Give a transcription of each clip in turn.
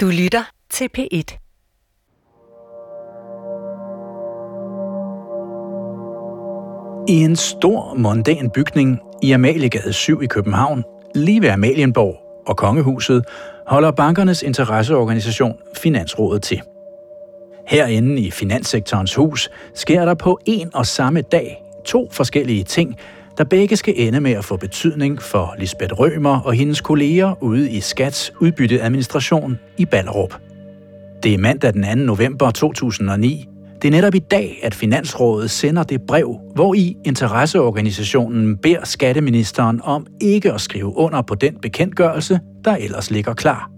Du lytter til P1. I en stor, mondæn bygning i Amaliegade 7 i København, lige ved Amalienborg og Kongehuset, holder bankernes interesseorganisation Finansrådet til. Herinde i finanssektorens hus sker der på en og samme dag to forskellige ting, der begge skal ende med at få betydning for Lisbeth Rømer og hendes kolleger ude i Skats udbytteadministration i Ballerup. Det er mandag den 2. november 2009. Det er netop i dag, at Finansrådet sender det brev, hvor i interesseorganisationen beder skatteministeren om ikke at skrive under på den bekendtgørelse, der ellers ligger klar.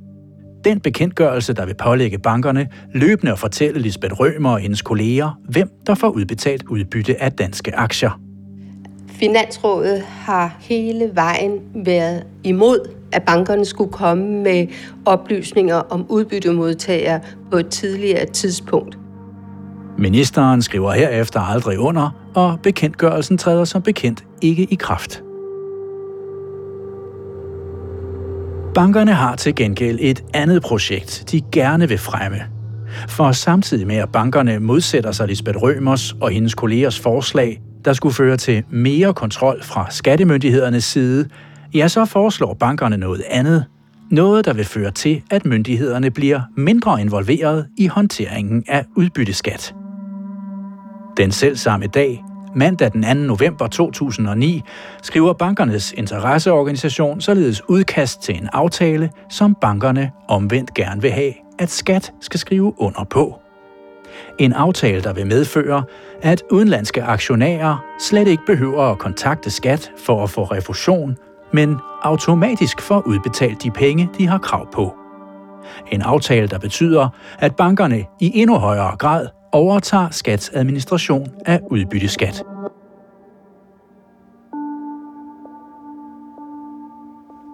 Den bekendtgørelse, der vil pålægge bankerne løbende at fortælle Lisbeth Rømer og hendes kolleger, hvem der får udbetalt udbytte af danske aktier. Finansrådet har hele vejen været imod, at bankerne skulle komme med oplysninger om udbyttemodtagere på et tidligere tidspunkt. Ministeren skriver herefter aldrig under, og bekendtgørelsen træder som bekendt ikke i kraft. Bankerne har til gengæld et andet projekt, de gerne vil fremme. For samtidig med at bankerne modsætter sig Lisbeth Rømers og hendes kollegers forslag, der skulle føre til mere kontrol fra skattemyndighedernes side, ja, så foreslår bankerne noget andet. Noget, der vil føre til, at myndighederne bliver mindre involveret i håndteringen af udbytteskat. Den selv samme dag, mandag den 2. november 2009, skriver bankernes interesseorganisation således udkast til en aftale, som bankerne omvendt gerne vil have, at skat skal skrive under på. En aftale, der vil medføre, at udenlandske aktionærer slet ikke behøver at kontakte skat for at få refusion, men automatisk får udbetalt de penge, de har krav på. En aftale, der betyder, at bankerne i endnu højere grad overtager skats administration af udbytteskat.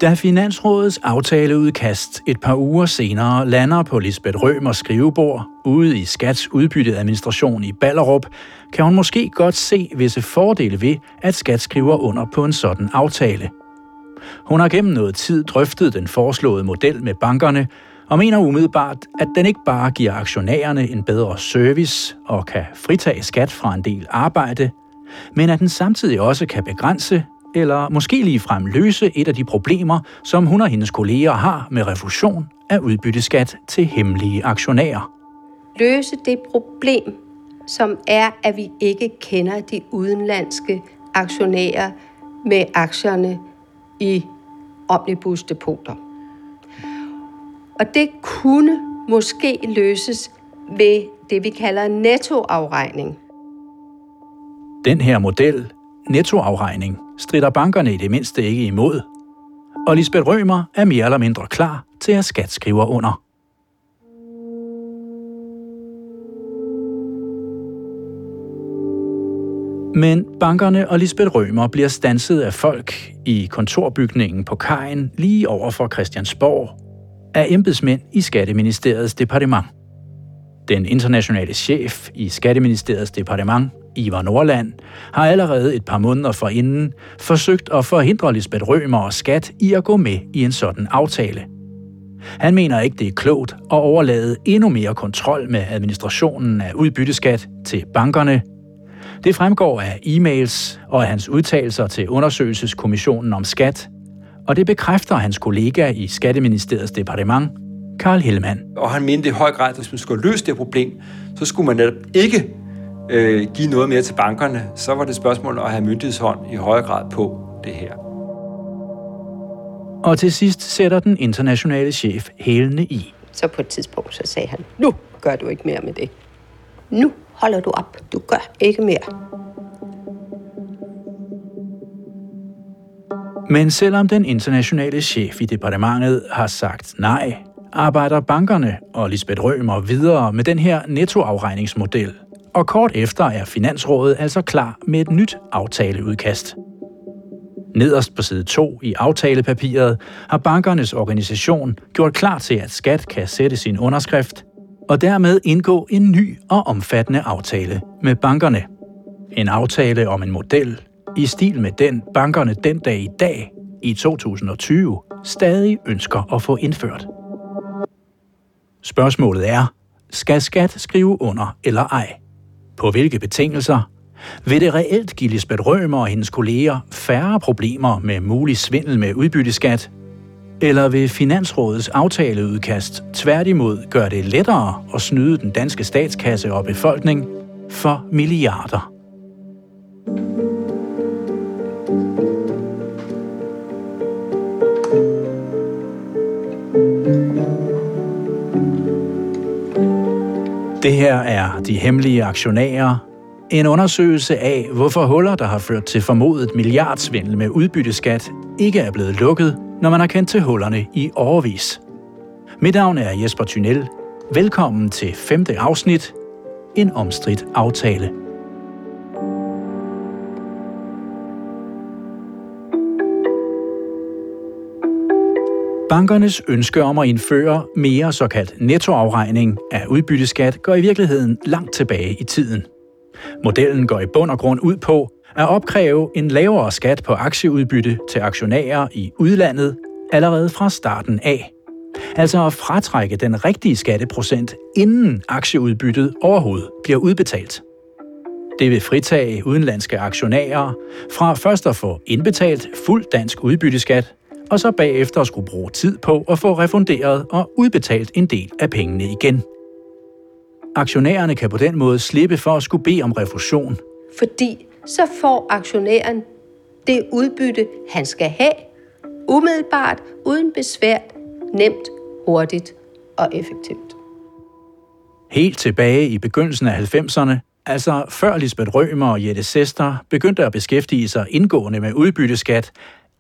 Da Finansrådets aftaleudkast et par uger senere lander på Lisbeth Rømers skrivebord ude i Skats udbytteadministration i Ballerup, kan hun måske godt se visse fordele ved, at Skat skriver under på en sådan aftale. Hun har gennem noget tid drøftet den foreslåede model med bankerne, og mener umiddelbart, at den ikke bare giver aktionærerne en bedre service og kan fritage skat fra en del arbejde, men at den samtidig også kan begrænse eller måske ligefrem løse et af de problemer, som hun og hendes kolleger har med refusion af udbytteskat til hemmelige aktionærer. Løse det problem, som er, at vi ikke kender de udenlandske aktionærer med aktierne i omnibusdepoter. Og det kunne måske løses ved det, vi kalder nettoafregning. Den her model, nettoafregning, strider bankerne i det mindste ikke imod. Og Lisbeth Rømer er mere eller mindre klar til at skat skriver under. Men bankerne og Lisbeth Rømer bliver stanset af folk i kontorbygningen på kajen lige over for Christiansborg af embedsmænd i Skatteministeriets departement. Den internationale chef i Skatteministeriets departement, Ivar Nordland, har allerede et par måneder forinden forsøgt at forhindre Lisbeth Rømer og Skat i at gå med i en sådan aftale. Han mener ikke, det er klogt at overlade endnu mere kontrol med administrationen af udbytteskat til bankerne. Det fremgår af e-mails og af hans udtalelser til undersøgelseskommissionen om skat, og det bekræfter hans kollega i Skatteministeriets departement, Karl Hellmann. Og han mente i høj grad, at hvis man skulle løse det problem, så skulle man netop ikke øh, give noget mere til bankerne. Så var det spørgsmål at have myndighedshånd i høj grad på det her. Og til sidst sætter den internationale chef hælene i. Så på et tidspunkt så sagde han, nu gør du ikke mere med det. Nu holder du op. Du gør ikke mere. Men selvom den internationale chef i departementet har sagt nej, arbejder bankerne og Lisbeth Rømer videre med den her nettoafregningsmodel. Og kort efter er Finansrådet altså klar med et nyt aftaleudkast. Nederst på side 2 i aftalepapiret har bankernes organisation gjort klar til, at skat kan sætte sin underskrift og dermed indgå en ny og omfattende aftale med bankerne. En aftale om en model i stil med den bankerne den dag i dag i 2020 stadig ønsker at få indført. Spørgsmålet er, skal skat skrive under eller ej? På hvilke betingelser? Vil det reelt give Lisbeth Rømer og hendes kolleger færre problemer med mulig svindel med udbytteskat? Eller vil Finansrådets aftaleudkast tværtimod gøre det lettere at snyde den danske statskasse og befolkning for milliarder? Det her er De Hemmelige Aktionærer, en undersøgelse af, hvorfor huller, der har ført til formodet milliardsvindel med udbytteskat, ikke er blevet lukket, når man har kendt til hullerne i overvis. Mit navn er Jesper Thynel. Velkommen til femte afsnit, en omstridt aftale. Bankernes ønske om at indføre mere såkaldt nettoafregning af udbytteskat går i virkeligheden langt tilbage i tiden. Modellen går i bund og grund ud på at opkræve en lavere skat på aktieudbytte til aktionærer i udlandet allerede fra starten af. Altså at fratrække den rigtige skatteprocent, inden aktieudbyttet overhovedet bliver udbetalt. Det vil fritage udenlandske aktionærer fra først at få indbetalt fuld dansk udbytteskat og så bagefter skulle bruge tid på at få refunderet og udbetalt en del af pengene igen. Aktionærerne kan på den måde slippe for at skulle bede om refusion. Fordi så får aktionæren det udbytte, han skal have, umiddelbart, uden besvær, nemt, hurtigt og effektivt. Helt tilbage i begyndelsen af 90'erne, altså før Lisbeth Rømer og Jette Sester begyndte at beskæftige sig indgående med udbytteskat,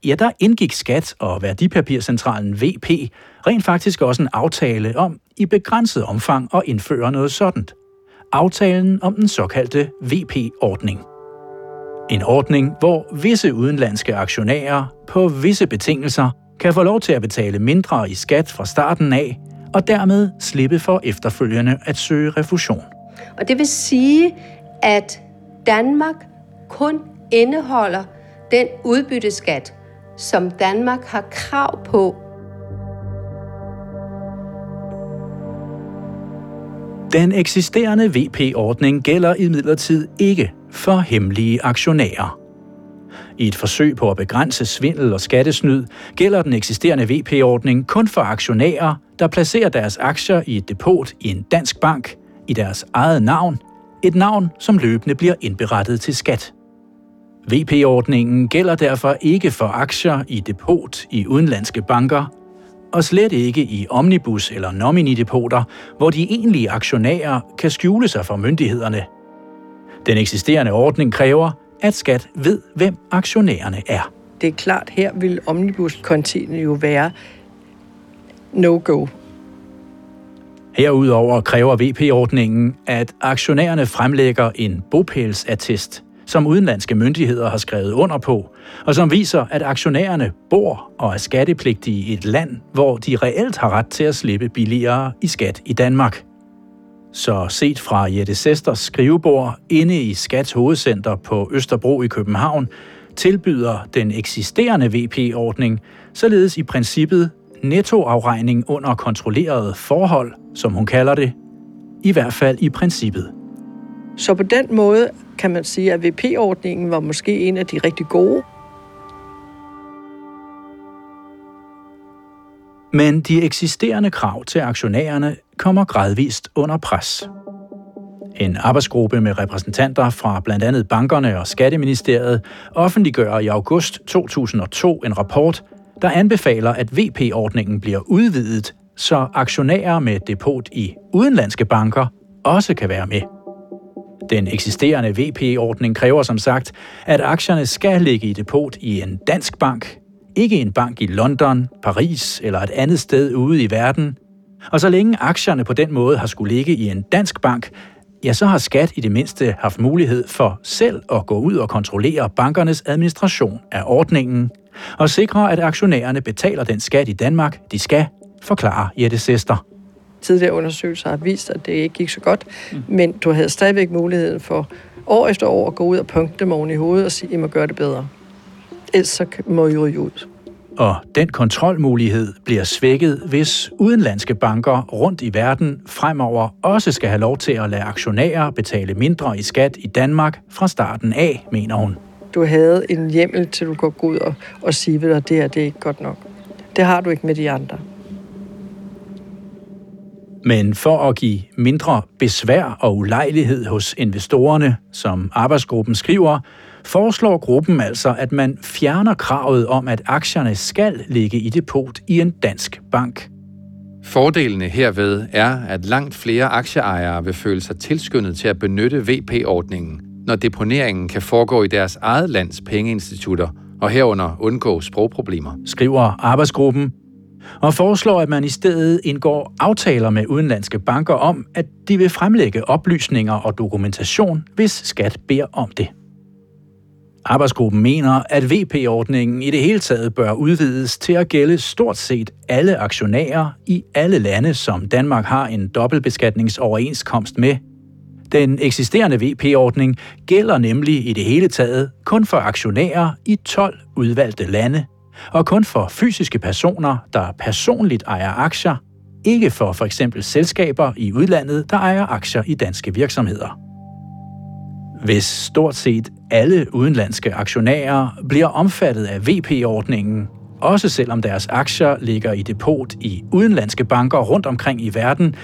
ja, der indgik Skat og Værdipapircentralen VP rent faktisk også en aftale om i begrænset omfang at indføre noget sådan. Aftalen om den såkaldte VP-ordning. En ordning, hvor visse udenlandske aktionærer på visse betingelser kan få lov til at betale mindre i skat fra starten af, og dermed slippe for efterfølgende at søge refusion. Og det vil sige, at Danmark kun indeholder den udbytteskat, som Danmark har krav på. Den eksisterende VP-ordning gælder imidlertid ikke for hemmelige aktionærer. I et forsøg på at begrænse svindel og skattesnyd gælder den eksisterende VP-ordning kun for aktionærer, der placerer deres aktier i et depot i en dansk bank i deres eget navn, et navn, som løbende bliver indberettet til skat. VP-ordningen gælder derfor ikke for aktier i depot i udenlandske banker, og slet ikke i omnibus- eller nomini-depoter, hvor de egentlige aktionærer kan skjule sig for myndighederne. Den eksisterende ordning kræver, at skat ved, hvem aktionærerne er. Det er klart, her vil omnibus jo være no-go. Herudover kræver VP-ordningen, at aktionærerne fremlægger en bopælsattest, som udenlandske myndigheder har skrevet under på, og som viser, at aktionærerne bor og er skattepligtige i et land, hvor de reelt har ret til at slippe billigere i skat i Danmark. Så set fra Jette Sesters skrivebord inde i Skats hovedcenter på Østerbro i København, tilbyder den eksisterende VP-ordning således i princippet nettoafregning under kontrollerede forhold, som hun kalder det, i hvert fald i princippet. Så på den måde kan man sige, at VP-ordningen var måske en af de rigtig gode. Men de eksisterende krav til aktionærerne kommer gradvist under pres. En arbejdsgruppe med repræsentanter fra blandt andet bankerne og Skatteministeriet offentliggør i august 2002 en rapport, der anbefaler, at VP-ordningen bliver udvidet, så aktionærer med depot i udenlandske banker også kan være med. Den eksisterende VP-ordning kræver som sagt, at aktierne skal ligge i depot i en dansk bank, ikke en bank i London, Paris eller et andet sted ude i verden. Og så længe aktierne på den måde har skulle ligge i en dansk bank, ja, så har skat i det mindste haft mulighed for selv at gå ud og kontrollere bankernes administration af ordningen og sikre, at aktionærerne betaler den skat i Danmark, de skal, forklare Jette Sester tidligere undersøgelser har vist, at det ikke gik så godt, mm. men du havde stadigvæk muligheden for år efter år at gå ud og punkte dem oven i hovedet og sige, I må gøre det bedre. Ellers så må I ryge ud. Og den kontrolmulighed bliver svækket, hvis udenlandske banker rundt i verden fremover også skal have lov til at lade aktionærer betale mindre i skat i Danmark fra starten af, mener hun. Du havde en hjemmel til, du kunne gå ud og, og sige, at det her det er ikke godt nok. Det har du ikke med de andre. Men for at give mindre besvær og ulejlighed hos investorerne, som arbejdsgruppen skriver, foreslår gruppen altså, at man fjerner kravet om, at aktierne skal ligge i depot i en dansk bank. Fordelene herved er, at langt flere aktieejere vil føle sig tilskyndet til at benytte VP-ordningen, når deponeringen kan foregå i deres eget lands pengeinstitutter og herunder undgå sprogproblemer. Skriver arbejdsgruppen, og foreslår, at man i stedet indgår aftaler med udenlandske banker om, at de vil fremlægge oplysninger og dokumentation, hvis skat beder om det. Arbejdsgruppen mener, at VP-ordningen i det hele taget bør udvides til at gælde stort set alle aktionærer i alle lande, som Danmark har en dobbeltbeskatningsoverenskomst med. Den eksisterende VP-ordning gælder nemlig i det hele taget kun for aktionærer i 12 udvalgte lande, og kun for fysiske personer, der personligt ejer aktier, ikke for for eksempel selskaber i udlandet, der ejer aktier i danske virksomheder. Hvis stort set alle udenlandske aktionærer bliver omfattet af VP-ordningen, også selvom deres aktier ligger i depot i udenlandske banker rundt omkring i verden,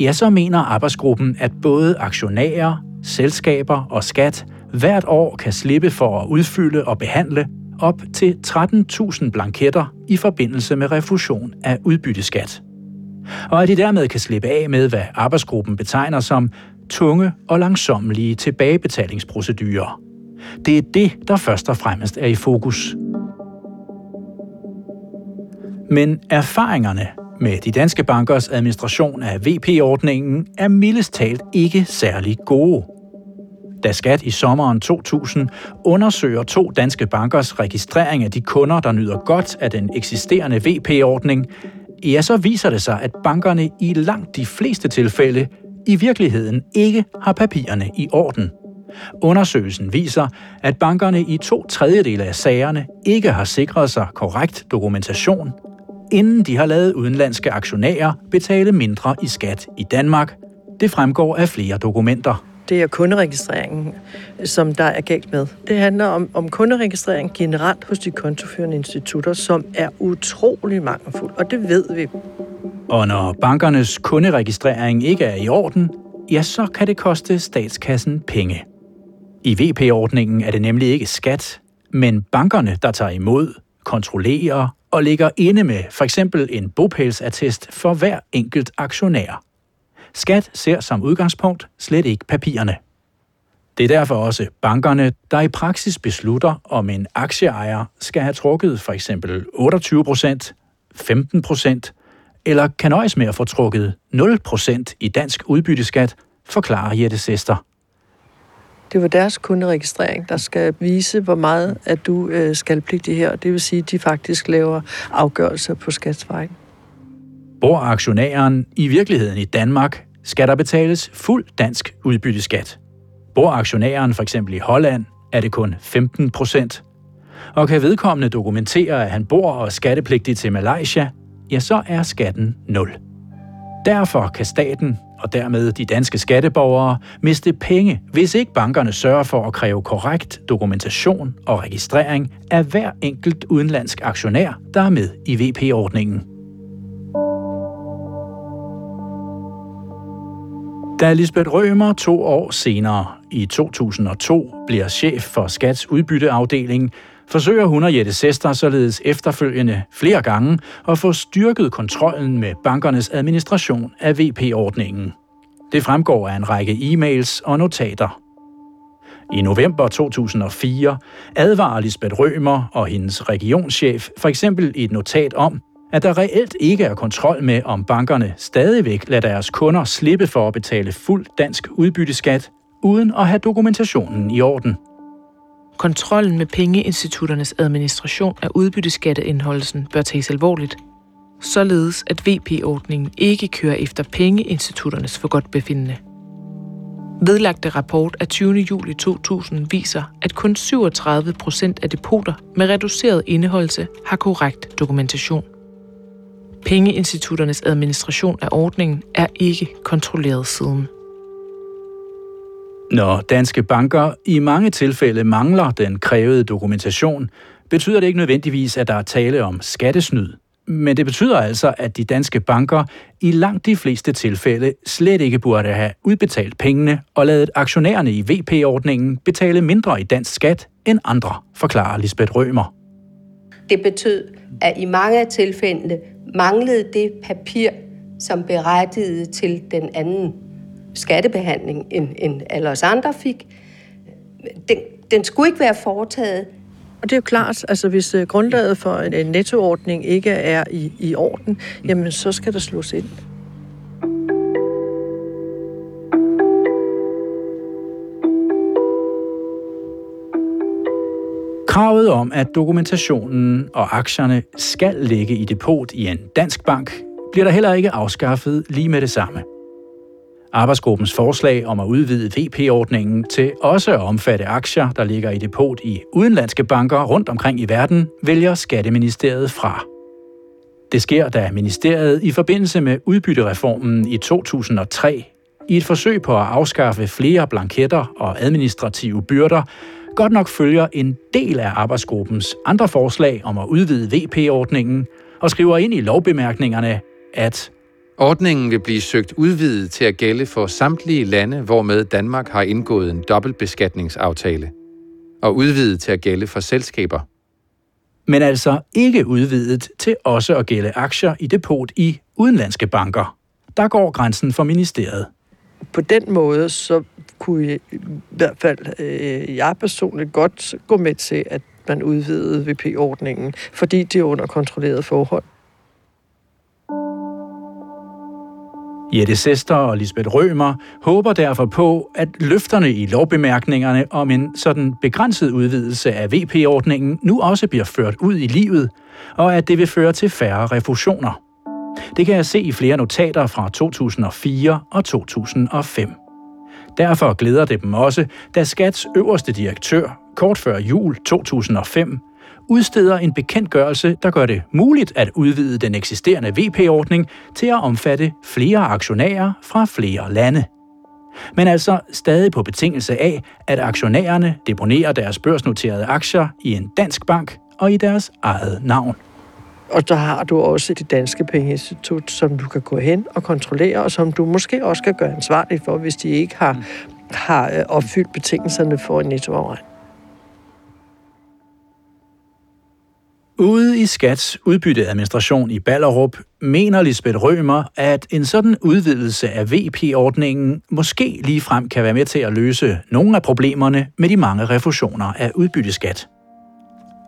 ja, så mener arbejdsgruppen, at både aktionærer, selskaber og skat hvert år kan slippe for at udfylde og behandle op til 13.000 blanketter i forbindelse med refusion af udbytteskat. Og at de dermed kan slippe af med, hvad arbejdsgruppen betegner som tunge og langsommelige tilbagebetalingsprocedurer. Det er det, der først og fremmest er i fokus. Men erfaringerne med de danske bankers administration af VP-ordningen er mildest talt ikke særlig gode. Da Skat i sommeren 2000 undersøger to danske bankers registrering af de kunder, der nyder godt af den eksisterende VP-ordning, ja, så viser det sig, at bankerne i langt de fleste tilfælde i virkeligheden ikke har papirerne i orden. Undersøgelsen viser, at bankerne i to tredjedele af sagerne ikke har sikret sig korrekt dokumentation, inden de har lavet udenlandske aktionærer betale mindre i skat i Danmark. Det fremgår af flere dokumenter. Det er kunderegistreringen, som der er galt med. Det handler om, om kunderegistrering generelt hos de kontoførende institutter, som er utrolig mangelfuld, og det ved vi. Og når bankernes kunderegistrering ikke er i orden, ja, så kan det koste statskassen penge. I VP-ordningen er det nemlig ikke skat, men bankerne, der tager imod, kontrollerer og ligger inde med for eksempel en bopælsattest for hver enkelt aktionær. Skat ser som udgangspunkt slet ikke papirerne. Det er derfor også bankerne, der i praksis beslutter, om en aktieejer skal have trukket for eksempel 28 procent, 15 procent eller kan nøjes med at få trukket 0 procent i dansk udbytteskat, forklarer Jette Sester. Det var deres kunderegistrering, der skal vise, hvor meget at du øh, skal pligte her. Det vil sige, at de faktisk laver afgørelser på skatsvejen. Bor aktionæren i virkeligheden i Danmark, skal der betales fuld dansk udbytteskat. Bor aktionæren for eksempel i Holland, er det kun 15 procent. Og kan vedkommende dokumentere, at han bor og er skattepligtig til Malaysia, ja, så er skatten 0. Derfor kan staten, og dermed de danske skatteborgere, miste penge, hvis ikke bankerne sørger for at kræve korrekt dokumentation og registrering af hver enkelt udenlandsk aktionær, der er med i VP-ordningen. Da Lisbeth Rømer to år senere, i 2002, bliver chef for Skats udbytteafdeling, forsøger hun og Jette Sester således efterfølgende flere gange at få styrket kontrollen med bankernes administration af VP-ordningen. Det fremgår af en række e-mails og notater. I november 2004 advarer Lisbeth Rømer og hendes regionschef for eksempel i et notat om, at der reelt ikke er kontrol med, om bankerne stadigvæk lader deres kunder slippe for at betale fuld dansk udbytteskat, uden at have dokumentationen i orden. Kontrollen med pengeinstitutternes administration af udbytteskatteindholdelsen bør tages alvorligt, således at VP-ordningen ikke kører efter pengeinstitutternes for godt befindende. Vedlagte rapport af 20. juli 2000 viser, at kun 37 procent af depoter med reduceret indeholdelse har korrekt dokumentation. Pengeinstitutternes administration af ordningen er ikke kontrolleret siden. Når danske banker i mange tilfælde mangler den krævede dokumentation, betyder det ikke nødvendigvis, at der er tale om skattesnyd. Men det betyder altså, at de danske banker i langt de fleste tilfælde slet ikke burde have udbetalt pengene og lavet aktionærerne i VP-ordningen betale mindre i dansk skat end andre, forklarer Lisbeth Rømer. Det betød, at i mange af tilfældene manglede det papir, som berettigede til den anden skattebehandling, end, end alle os andre fik. Den, den skulle ikke være foretaget. Og det er jo klart, altså hvis øh, grundlaget for en nettoordning ikke er i, i orden, jamen så skal der slås ind. Kravet om, at dokumentationen og aktierne skal ligge i depot i en dansk bank, bliver der heller ikke afskaffet lige med det samme. Arbejdsgruppens forslag om at udvide VP-ordningen til også at omfatte aktier, der ligger i depot i udenlandske banker rundt omkring i verden, vælger Skatteministeriet fra. Det sker, da ministeriet i forbindelse med udbyttereformen i 2003 i et forsøg på at afskaffe flere blanketter og administrative byrder, godt nok følger en del af arbejdsgruppens andre forslag om at udvide VP-ordningen og skriver ind i lovbemærkningerne, at Ordningen vil blive søgt udvidet til at gælde for samtlige lande, hvormed Danmark har indgået en dobbeltbeskatningsaftale, og udvidet til at gælde for selskaber. Men altså ikke udvidet til også at gælde aktier i depot i udenlandske banker. Der går grænsen for ministeriet. På den måde, så kunne i, i hvert fald øh, jeg personligt godt gå med til, at man udvidede VP-ordningen, fordi det er under kontrolleret forhold. Jette Sester og Lisbeth Rømer håber derfor på, at løfterne i lovbemærkningerne om en sådan begrænset udvidelse af VP-ordningen nu også bliver ført ud i livet, og at det vil føre til færre refusioner. Det kan jeg se i flere notater fra 2004 og 2005. Derfor glæder det dem også, da Skats øverste direktør, kort før jul 2005, udsteder en bekendtgørelse, der gør det muligt at udvide den eksisterende VP-ordning til at omfatte flere aktionærer fra flere lande. Men altså stadig på betingelse af, at aktionærerne deponerer deres børsnoterede aktier i en dansk bank og i deres eget navn. Og der har du også det danske pengeinstitut, som du kan gå hen og kontrollere, og som du måske også kan gøre ansvarlig for, hvis de ikke har, har øh, opfyldt betingelserne for en nettoafregning. Ude i Skats udbytteadministration i Ballerup mener Lisbeth Rømer, at en sådan udvidelse af VP-ordningen måske ligefrem kan være med til at løse nogle af problemerne med de mange refusioner af udbytteskat.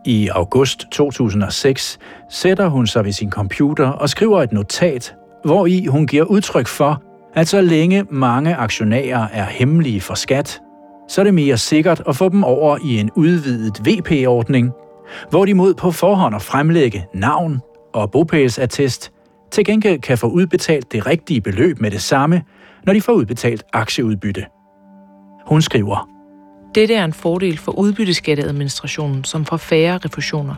I august 2006 sætter hun sig ved sin computer og skriver et notat, hvor i hun giver udtryk for, at så længe mange aktionærer er hemmelige for skat, så er det mere sikkert at få dem over i en udvidet VP-ordning, hvor de mod på forhånd at fremlægge navn og bopælsattest til gengæld kan få udbetalt det rigtige beløb med det samme, når de får udbetalt aktieudbytte. Hun skriver, dette er en fordel for udbytteskatteadministrationen, som får færre refusioner.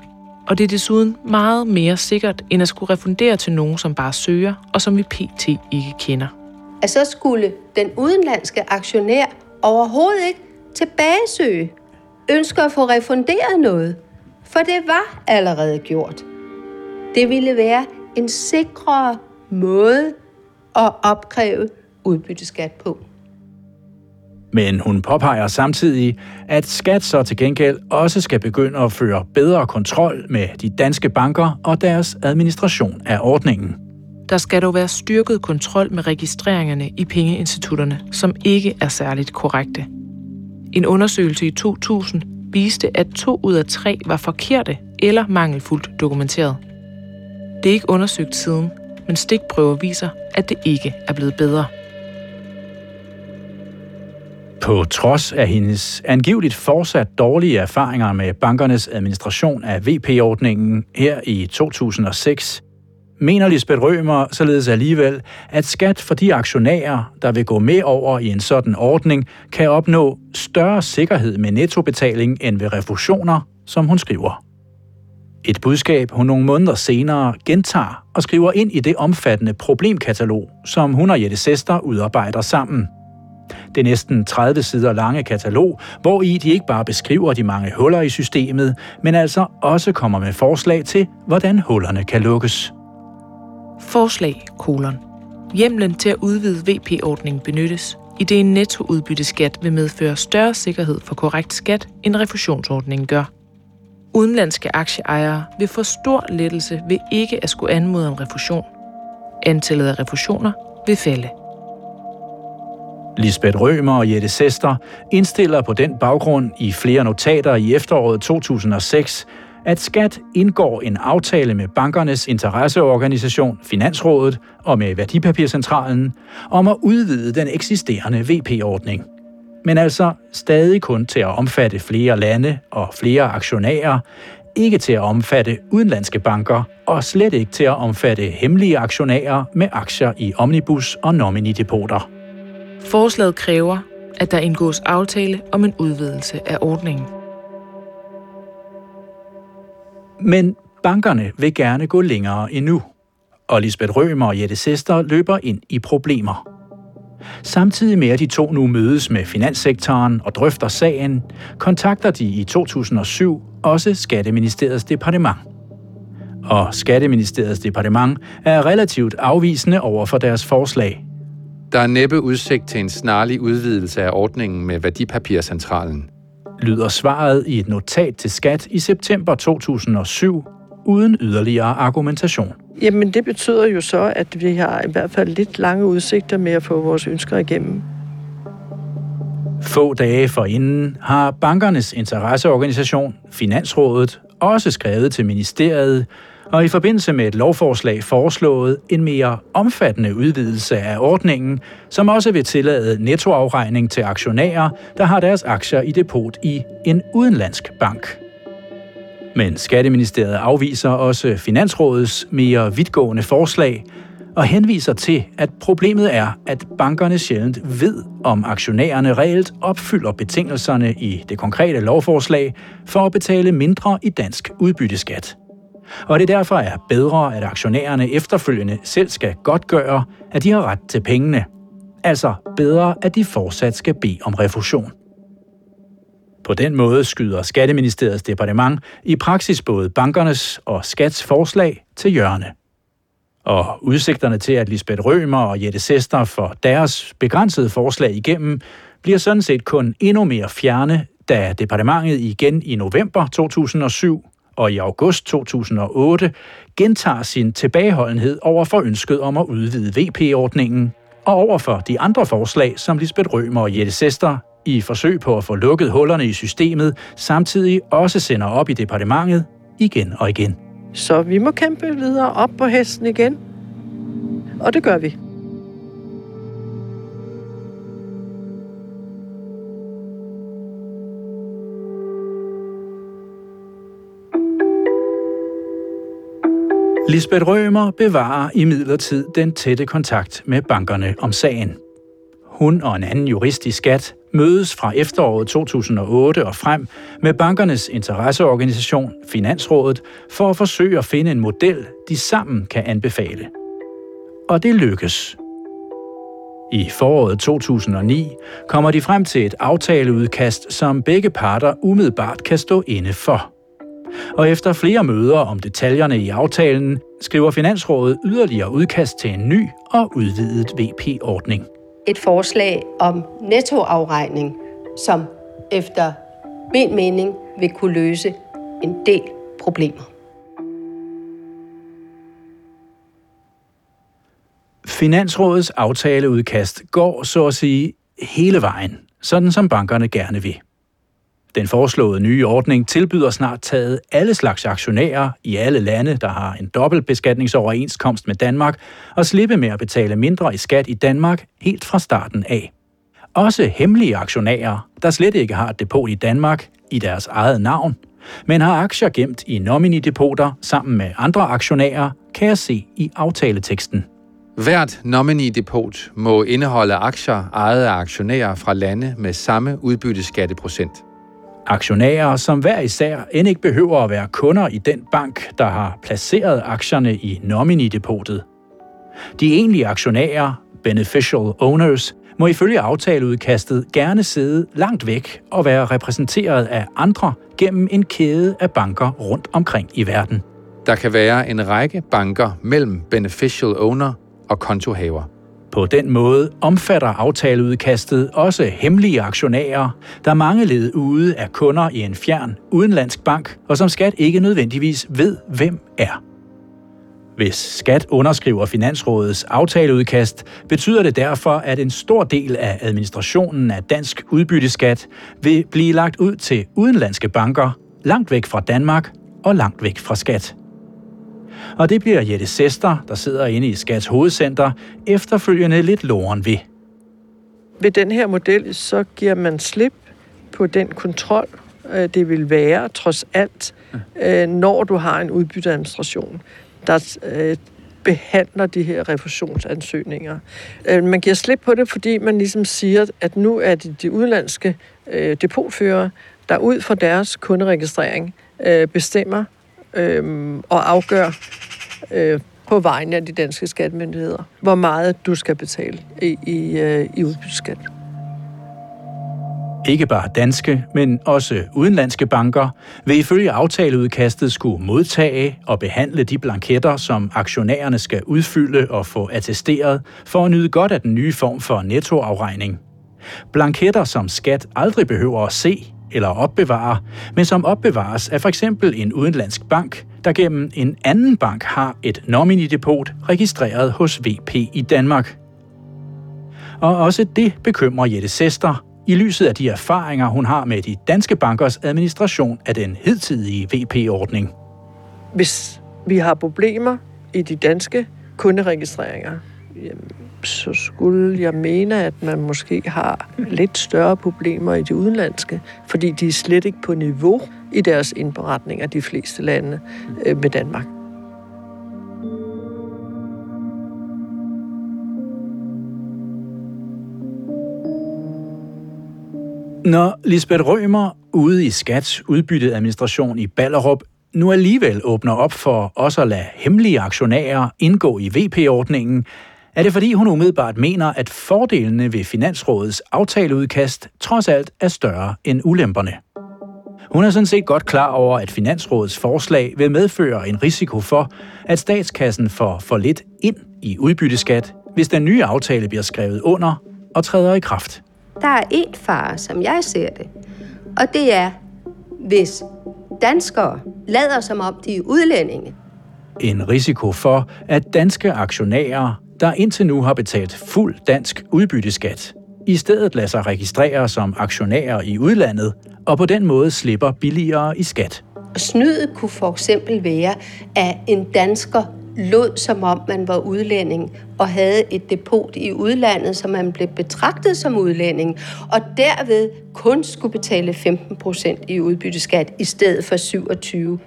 Og det er desuden meget mere sikkert, end at skulle refundere til nogen, som bare søger, og som vi pt. ikke kender. At så skulle den udenlandske aktionær overhovedet ikke tilbagesøge, ønsker at få refunderet noget, for det var allerede gjort. Det ville være en sikrere måde at opkræve udbytteskat på. Men hun påpeger samtidig, at skat så til gengæld også skal begynde at føre bedre kontrol med de danske banker og deres administration af ordningen. Der skal dog være styrket kontrol med registreringerne i pengeinstitutterne, som ikke er særligt korrekte. En undersøgelse i 2000 viste, at to ud af tre var forkerte eller mangelfuldt dokumenteret. Det er ikke undersøgt siden, men stikprøver viser, at det ikke er blevet bedre. På trods af hendes angiveligt fortsat dårlige erfaringer med bankernes administration af VP-ordningen her i 2006, mener Lisbeth Rømer således alligevel, at skat for de aktionærer, der vil gå med over i en sådan ordning, kan opnå større sikkerhed med nettobetaling end ved refusioner, som hun skriver. Et budskab, hun nogle måneder senere gentager og skriver ind i det omfattende problemkatalog, som hun og Jette Sester udarbejder sammen. Det næsten 30 sider lange katalog, hvor i de ikke bare beskriver de mange huller i systemet, men altså også kommer med forslag til, hvordan hullerne kan lukkes. Forslag, kolon. Hjemlen til at udvide VP-ordningen benyttes, i det en nettoudbytteskat vil medføre større sikkerhed for korrekt skat, end refusionsordningen gør. Udenlandske aktieejere vil få stor lettelse ved ikke at skulle anmode om refusion. Antallet af refusioner vil falde. Lisbeth Rømer og Jette Sester indstiller på den baggrund i flere notater i efteråret 2006, at Skat indgår en aftale med bankernes interesseorganisation Finansrådet og med Værdipapircentralen om at udvide den eksisterende VP-ordning. Men altså stadig kun til at omfatte flere lande og flere aktionærer, ikke til at omfatte udenlandske banker og slet ikke til at omfatte hemmelige aktionærer med aktier i omnibus og nominidepoter. Forslaget kræver, at der indgås aftale om en udvidelse af ordningen. Men bankerne vil gerne gå længere endnu. Og Lisbeth Rømer og Jette Sester løber ind i problemer. Samtidig med at de to nu mødes med finanssektoren og drøfter sagen, kontakter de i 2007 også Skatteministeriets departement. Og Skatteministeriets departement er relativt afvisende over for deres forslag. Der er næppe udsigt til en snarlig udvidelse af ordningen med Værdipapircentralen. Lyder svaret i et notat til skat i september 2007, uden yderligere argumentation. Jamen, det betyder jo så, at vi har i hvert fald lidt lange udsigter med at få vores ønsker igennem. Få dage forinden har bankernes interesseorganisation, Finansrådet, også skrevet til ministeriet, og i forbindelse med et lovforslag foreslået en mere omfattende udvidelse af ordningen, som også vil tillade nettoafregning til aktionærer, der har deres aktier i depot i en udenlandsk bank. Men Skatteministeriet afviser også Finansrådets mere vidtgående forslag og henviser til, at problemet er, at bankerne sjældent ved, om aktionærerne reelt opfylder betingelserne i det konkrete lovforslag for at betale mindre i dansk udbytteskat. Og det derfor er bedre, at aktionærerne efterfølgende selv skal godtgøre, at de har ret til pengene. Altså bedre, at de fortsat skal bede om refusion. På den måde skyder Skatteministeriets departement i praksis både bankernes og Skats forslag til hjørne. Og udsigterne til, at Lisbeth Rømer og Jette Sester for deres begrænsede forslag igennem, bliver sådan set kun endnu mere fjerne, da departementet igen i november 2007 og i august 2008 gentager sin tilbageholdenhed over for ønsket om at udvide VP-ordningen, og over for de andre forslag, som Lisbeth Rømer og Jette Sester i forsøg på at få lukket hullerne i systemet, samtidig også sender op i departementet igen og igen. Så vi må kæmpe videre op på hesten igen. Og det gør vi. Lisbeth Rømer bevarer i den tætte kontakt med bankerne om sagen. Hun og en anden jurist i skat mødes fra efteråret 2008 og frem med bankernes interesseorganisation, Finansrådet, for at forsøge at finde en model, de sammen kan anbefale. Og det lykkes. I foråret 2009 kommer de frem til et aftaleudkast, som begge parter umiddelbart kan stå inde for. Og efter flere møder om detaljerne i aftalen, skriver Finansrådet yderligere udkast til en ny og udvidet VP-ordning et forslag om nettoafregning, som efter min mening vil kunne løse en del problemer. Finansrådets aftaleudkast går så at sige hele vejen, sådan som bankerne gerne vil. Den foreslåede nye ordning tilbyder snart taget alle slags aktionærer i alle lande, der har en dobbeltbeskatningsoverenskomst med Danmark, og slippe med at betale mindre i skat i Danmark helt fra starten af. Også hemmelige aktionærer, der slet ikke har et depot i Danmark, i deres eget navn, men har aktier gemt i nominidepoter sammen med andre aktionærer, kan jeg se i aftaleteksten. Hvert nominee-depot må indeholde aktier ejet af aktionærer fra lande med samme udbytteskatteprocent. Aktionærer, som hver især end ikke behøver at være kunder i den bank, der har placeret aktierne i nominidepotet. De egentlige aktionærer, beneficial owners, må ifølge aftaleudkastet gerne sidde langt væk og være repræsenteret af andre gennem en kæde af banker rundt omkring i verden. Der kan være en række banker mellem beneficial owner og kontohaver. På den måde omfatter aftaleudkastet også hemmelige aktionærer, der mange led ude af kunder i en fjern udenlandsk bank, og som skat ikke nødvendigvis ved, hvem er. Hvis skat underskriver Finansrådets aftaleudkast, betyder det derfor, at en stor del af administrationen af dansk udbytteskat vil blive lagt ud til udenlandske banker, langt væk fra Danmark og langt væk fra skat. Og det bliver Jette Sester, der sidder inde i Skats hovedcenter, efterfølgende lidt loren ved. Ved den her model, så giver man slip på den kontrol, øh, det vil være, trods alt, øh, når du har en udbytteadministration, der øh, behandler de her refusionsansøgninger. Man giver slip på det, fordi man ligesom siger, at nu er det de udenlandske depotfører, der ud fra deres kunderegistrering bestemmer, øh, og afgør øh, på vegne af de danske skattemyndigheder, hvor meget du skal betale i, i, øh, i udbytteskat. Ikke bare danske, men også udenlandske banker vil ifølge aftaleudkastet skulle modtage og behandle de blanketter, som aktionærerne skal udfylde og få attesteret for at nyde godt af den nye form for nettoafregning. Blanketter, som skat aldrig behøver at se eller opbevare, men som opbevares af for eksempel en udenlandsk bank, der gennem en anden bank har et nominidepot registreret hos VP i Danmark. Og også det bekymrer Jette Sester, i lyset af de erfaringer, hun har med de danske bankers administration af den hidtidige VP-ordning. Hvis vi har problemer i de danske kunderegistreringer, så skulle jeg mene, at man måske har lidt større problemer i de udenlandske, fordi de er slet ikke på niveau i deres indberetninger, de fleste lande øh, med Danmark. Når Lisbeth Rømer ude i Skats udbytteadministration i Ballerup nu alligevel åbner op for også at lade hemmelige aktionærer indgå i VP-ordningen, er det fordi hun umiddelbart mener, at fordelene ved Finansrådets aftaleudkast trods alt er større end ulemperne. Hun er sådan set godt klar over, at Finansrådets forslag vil medføre en risiko for, at statskassen får for lidt ind i udbytteskat, hvis den nye aftale bliver skrevet under og træder i kraft. Der er en fare, som jeg ser det, og det er, hvis danskere lader som om de er udlændinge. En risiko for, at danske aktionærer der indtil nu har betalt fuld dansk udbytteskat, i stedet lader sig registrere som aktionærer i udlandet, og på den måde slipper billigere i skat. Snydet kunne for eksempel være, at en dansker lod som om man var udlænding og havde et depot i udlandet, så man blev betragtet som udlænding, og derved kun skulle betale 15 procent i udbytteskat i stedet for 27.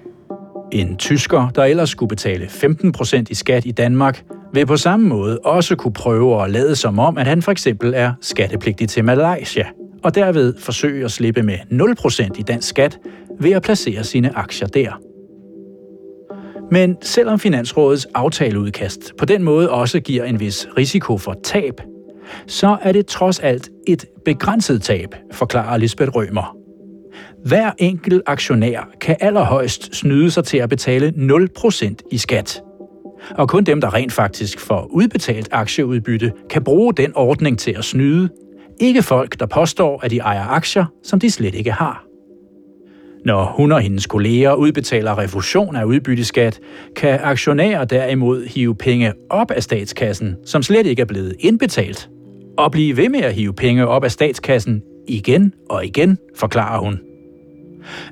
En tysker, der ellers skulle betale 15% i skat i Danmark, vil på samme måde også kunne prøve at lade som om, at han for eksempel er skattepligtig til Malaysia, og derved forsøge at slippe med 0% i dansk skat ved at placere sine aktier der. Men selvom Finansrådets aftaleudkast på den måde også giver en vis risiko for tab, så er det trods alt et begrænset tab, forklarer Lisbeth Rømer. Hver enkelt aktionær kan allerhøjst snyde sig til at betale 0% i skat – og kun dem, der rent faktisk får udbetalt aktieudbytte, kan bruge den ordning til at snyde. Ikke folk, der påstår, at de ejer aktier, som de slet ikke har. Når hun og hendes kolleger udbetaler refusion af udbytteskat, kan aktionærer derimod hive penge op af statskassen, som slet ikke er blevet indbetalt, og blive ved med at hive penge op af statskassen igen og igen, forklarer hun.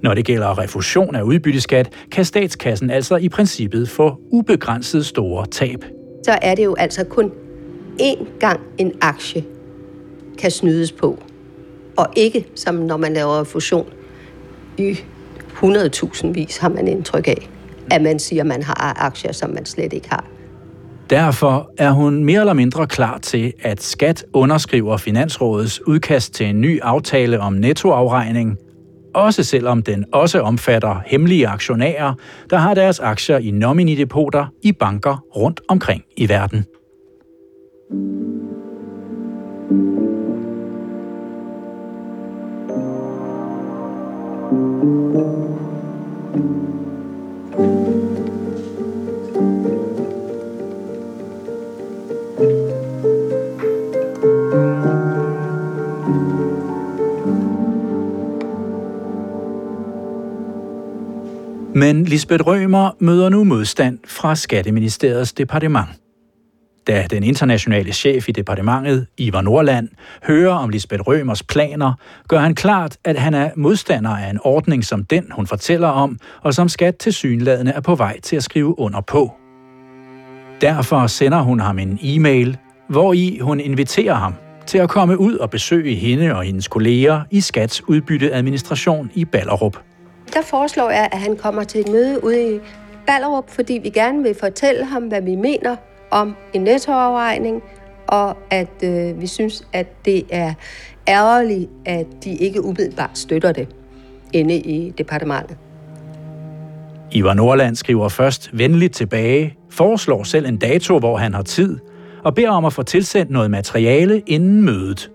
Når det gælder refusion af udbytteskat, kan statskassen altså i princippet få ubegrænset store tab. Så er det jo altså kun én gang en aktie kan snydes på, og ikke som når man laver refusion i 100.000 vis, har man indtryk af, at man siger, at man har aktier, som man slet ikke har. Derfor er hun mere eller mindre klar til, at Skat underskriver Finansrådets udkast til en ny aftale om nettoafregning, også selvom den også omfatter hemmelige aktionærer, der har deres aktier i nominidepoter i banker rundt omkring i verden. Men Lisbeth Rømer møder nu modstand fra Skatteministeriets departement. Da den internationale chef i departementet, Ivar Nordland, hører om Lisbeth Rømers planer, gør han klart, at han er modstander af en ordning som den, hun fortæller om, og som skat til synladende er på vej til at skrive under på. Derfor sender hun ham en e-mail, hvor i hun inviterer ham til at komme ud og besøge hende og hendes kolleger i Skats udbytteadministration i Ballerup der foreslår jeg, at han kommer til et møde ude i Ballerup, fordi vi gerne vil fortælle ham, hvad vi mener om en nettoafregning, og at øh, vi synes, at det er ærgerligt, at de ikke umiddelbart støtter det inde i departementet. Ivar Nordland skriver først venligt tilbage, foreslår selv en dato, hvor han har tid, og beder om at få tilsendt noget materiale inden mødet.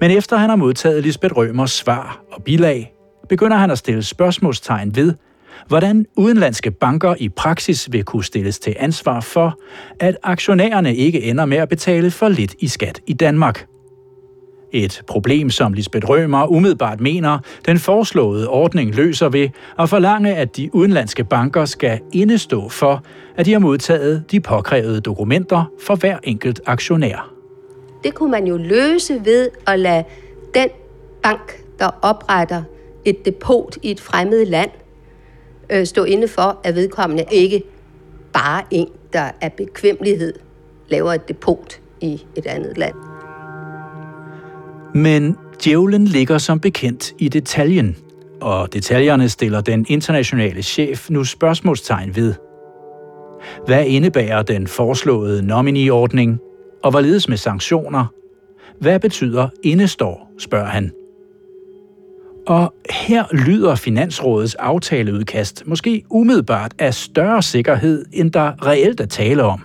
Men efter han har modtaget Lisbeth Rømers svar og bilag, begynder han at stille spørgsmålstegn ved, hvordan udenlandske banker i praksis vil kunne stilles til ansvar for, at aktionærerne ikke ender med at betale for lidt i skat i Danmark. Et problem, som Lisbeth Rømer umiddelbart mener, den foreslåede ordning løser ved at forlange, at de udenlandske banker skal indestå for, at de har modtaget de påkrævede dokumenter for hver enkelt aktionær. Det kunne man jo løse ved at lade den bank, der opretter et depot i et fremmed land øh, stå inde for, at vedkommende ikke bare en, der af bekvemmelighed laver et depot i et andet land. Men djævlen ligger som bekendt i detaljen, og detaljerne stiller den internationale chef nu spørgsmålstegn ved. Hvad indebærer den foreslåede nominee-ordning, og hvorledes med sanktioner? Hvad betyder indestår, spørger han. Og her lyder Finansrådets aftaleudkast måske umiddelbart af større sikkerhed, end der reelt er tale om.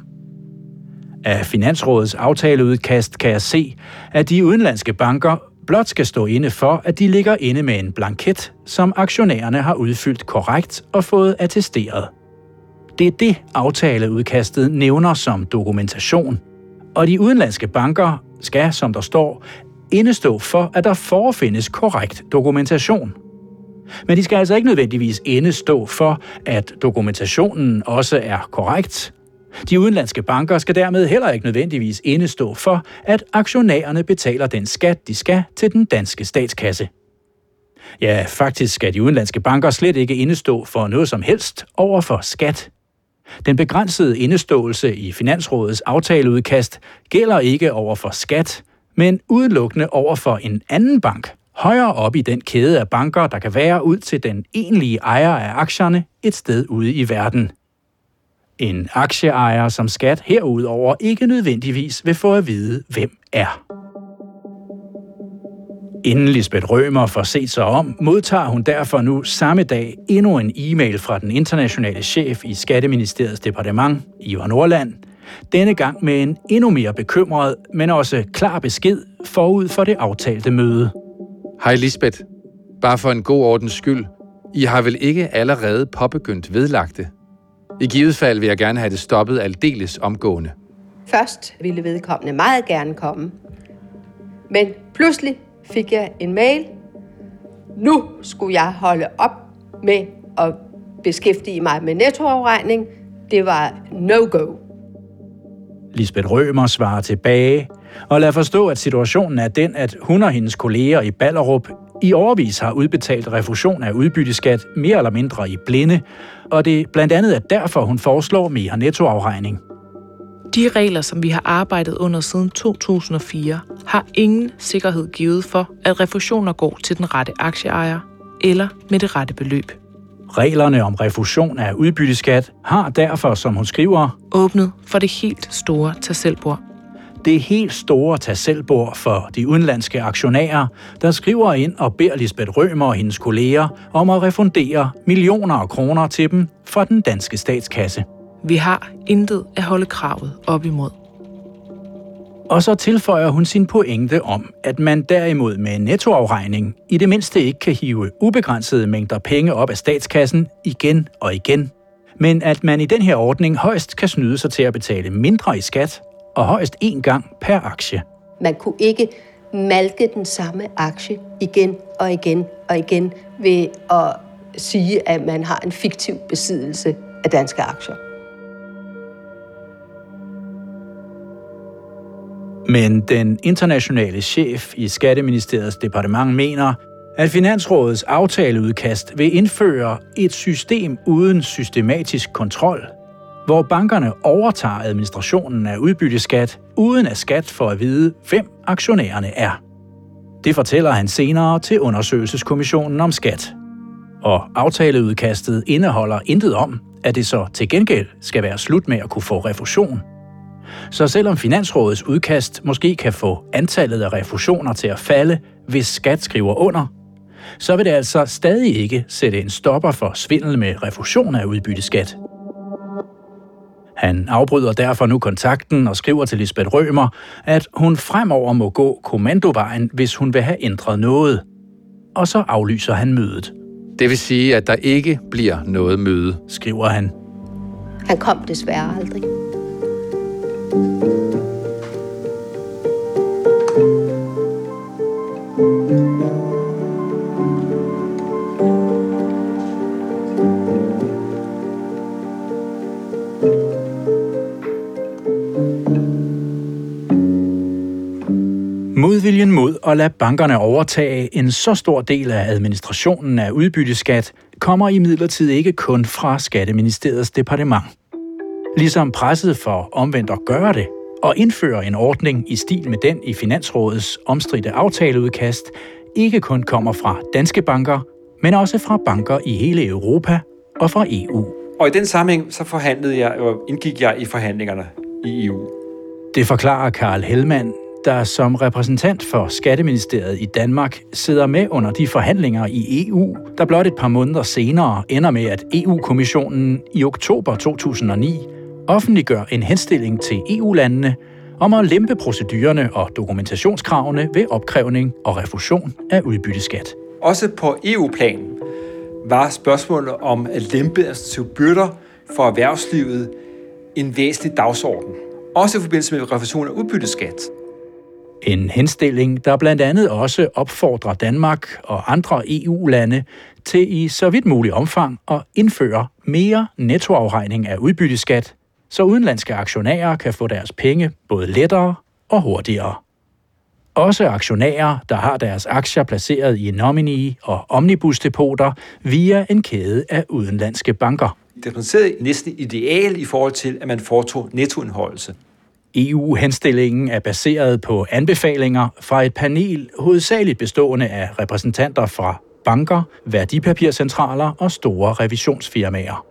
Af Finansrådets aftaleudkast kan jeg se, at de udenlandske banker blot skal stå inde for, at de ligger inde med en blanket, som aktionærerne har udfyldt korrekt og fået attesteret. Det er det, aftaleudkastet nævner som dokumentation. Og de udenlandske banker skal, som der står, indestå for, at der forefindes korrekt dokumentation. Men de skal altså ikke nødvendigvis indestå for, at dokumentationen også er korrekt. De udenlandske banker skal dermed heller ikke nødvendigvis indestå for, at aktionærerne betaler den skat, de skal til den danske statskasse. Ja, faktisk skal de udenlandske banker slet ikke indestå for noget som helst over for skat. Den begrænsede indeståelse i Finansrådets aftaleudkast gælder ikke over for skat, men udelukkende over for en anden bank, højere op i den kæde af banker, der kan være ud til den egentlige ejer af aktierne et sted ude i verden. En aktieejer som skat herudover ikke nødvendigvis vil få at vide, hvem er. Inden Lisbeth Rømer får set sig om, modtager hun derfor nu samme dag endnu en e-mail fra den internationale chef i Skatteministeriets departement, Ivar Nordland, denne gang med en endnu mere bekymret, men også klar besked forud for det aftalte møde. Hej Lisbeth. Bare for en god ordens skyld. I har vel ikke allerede påbegyndt vedlagte? I givet fald vil jeg gerne have det stoppet aldeles omgående. Først ville vedkommende meget gerne komme. Men pludselig fik jeg en mail. Nu skulle jeg holde op med at beskæftige mig med nettoafregning. Det var no-go. Lisbeth Rømer svarer tilbage og lader forstå, at situationen er den, at hun og hendes kolleger i Ballerup i overvis har udbetalt refusion af udbytteskat mere eller mindre i blinde, og det blandt andet er derfor, hun foreslår mere nettoafregning. De regler, som vi har arbejdet under siden 2004, har ingen sikkerhed givet for, at refusioner går til den rette aktieejer, eller med det rette beløb. Reglerne om refusion af udbytteskat har derfor, som hun skriver, åbnet for det helt store tasselbord. Det helt store tasselbord for de udenlandske aktionærer, der skriver ind og beder Lisbeth Rømer og hendes kolleger om at refundere millioner af kroner til dem fra den danske statskasse. Vi har intet at holde kravet op imod. Og så tilføjer hun sin pointe om, at man derimod med nettoafregning i det mindste ikke kan hive ubegrænsede mængder penge op af statskassen igen og igen, men at man i den her ordning højst kan snyde sig til at betale mindre i skat og højst én gang per aktie. Man kunne ikke malke den samme aktie igen og igen og igen ved at sige, at man har en fiktiv besiddelse af danske aktier. Men den internationale chef i Skatteministeriets departement mener, at Finansrådets aftaleudkast vil indføre et system uden systematisk kontrol, hvor bankerne overtager administrationen af udbytteskat, uden at skat for at vide, hvem aktionærerne er. Det fortæller han senere til undersøgelseskommissionen om skat. Og aftaleudkastet indeholder intet om, at det så til gengæld skal være slut med at kunne få refusion så selvom Finansrådets udkast måske kan få antallet af refusioner til at falde, hvis skat skriver under, så vil det altså stadig ikke sætte en stopper for svindel med refusion af udbytteskat. Han afbryder derfor nu kontakten og skriver til Lisbeth Rømer, at hun fremover må gå kommandovejen, hvis hun vil have ændret noget. Og så aflyser han mødet. Det vil sige, at der ikke bliver noget møde, skriver han. Han kom desværre aldrig. Modviljen mod at lade bankerne overtage en så stor del af administrationen af udbytteskat kommer i midlertid ikke kun fra Skatteministeriets departement ligesom presset for omvendt at gøre det og indføre en ordning i stil med den i Finansrådets omstridte aftaleudkast, ikke kun kommer fra danske banker, men også fra banker i hele Europa og fra EU. Og i den sammenhæng så forhandlede jeg og indgik jeg i forhandlingerne i EU. Det forklarer Karl Hellmann, der som repræsentant for Skatteministeriet i Danmark sidder med under de forhandlinger i EU, der blot et par måneder senere ender med, at EU-kommissionen i oktober 2009 offentliggør en henstilling til EU-landene om at lempe procedurerne og dokumentationskravene ved opkrævning og refusion af udbytteskat. Også på EU-plan var spørgsmålet om at lempe administrative byrder for erhvervslivet en væsentlig dagsorden. Også i forbindelse med refusion af udbytteskat. En henstilling, der blandt andet også opfordrer Danmark og andre EU-lande til i så vidt muligt omfang at indføre mere nettoafregning af udbytteskat så udenlandske aktionærer kan få deres penge både lettere og hurtigere. Også aktionærer, der har deres aktier placeret i nominee og omnibusdepoter via en kæde af udenlandske banker. Det er næsten ideal i forhold til, at man foretog nettoindholdelse. EU-henstillingen er baseret på anbefalinger fra et panel hovedsageligt bestående af repræsentanter fra banker, værdipapircentraler og store revisionsfirmaer.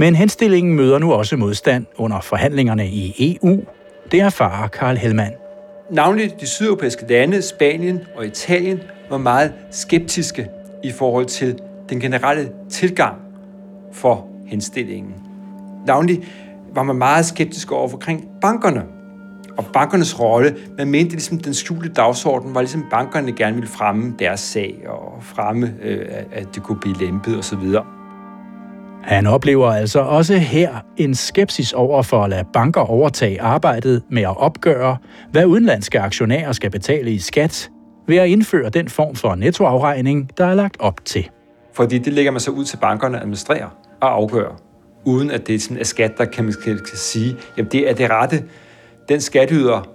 Men henstillingen møder nu også modstand under forhandlingerne i EU. Det erfarer Karl Hellmann. Navnligt de sydeuropæiske lande, Spanien og Italien, var meget skeptiske i forhold til den generelle tilgang for henstillingen. Navnlig var man meget skeptisk over omkring bankerne og bankernes rolle. Man mente ligesom, den skjulte dagsorden var ligesom, bankerne gerne ville fremme deres sag og fremme, øh, at det kunne blive lempet osv. Han oplever altså også her en skepsis over for at lade banker overtage arbejdet med at opgøre, hvad udenlandske aktionærer skal betale i skat, ved at indføre den form for nettoafregning, der er lagt op til. Fordi det lægger man så ud til bankerne at administrere og afgøre, uden at det er sådan er skat, der kan man kan sige, jamen det er det rette. Den skatteyder,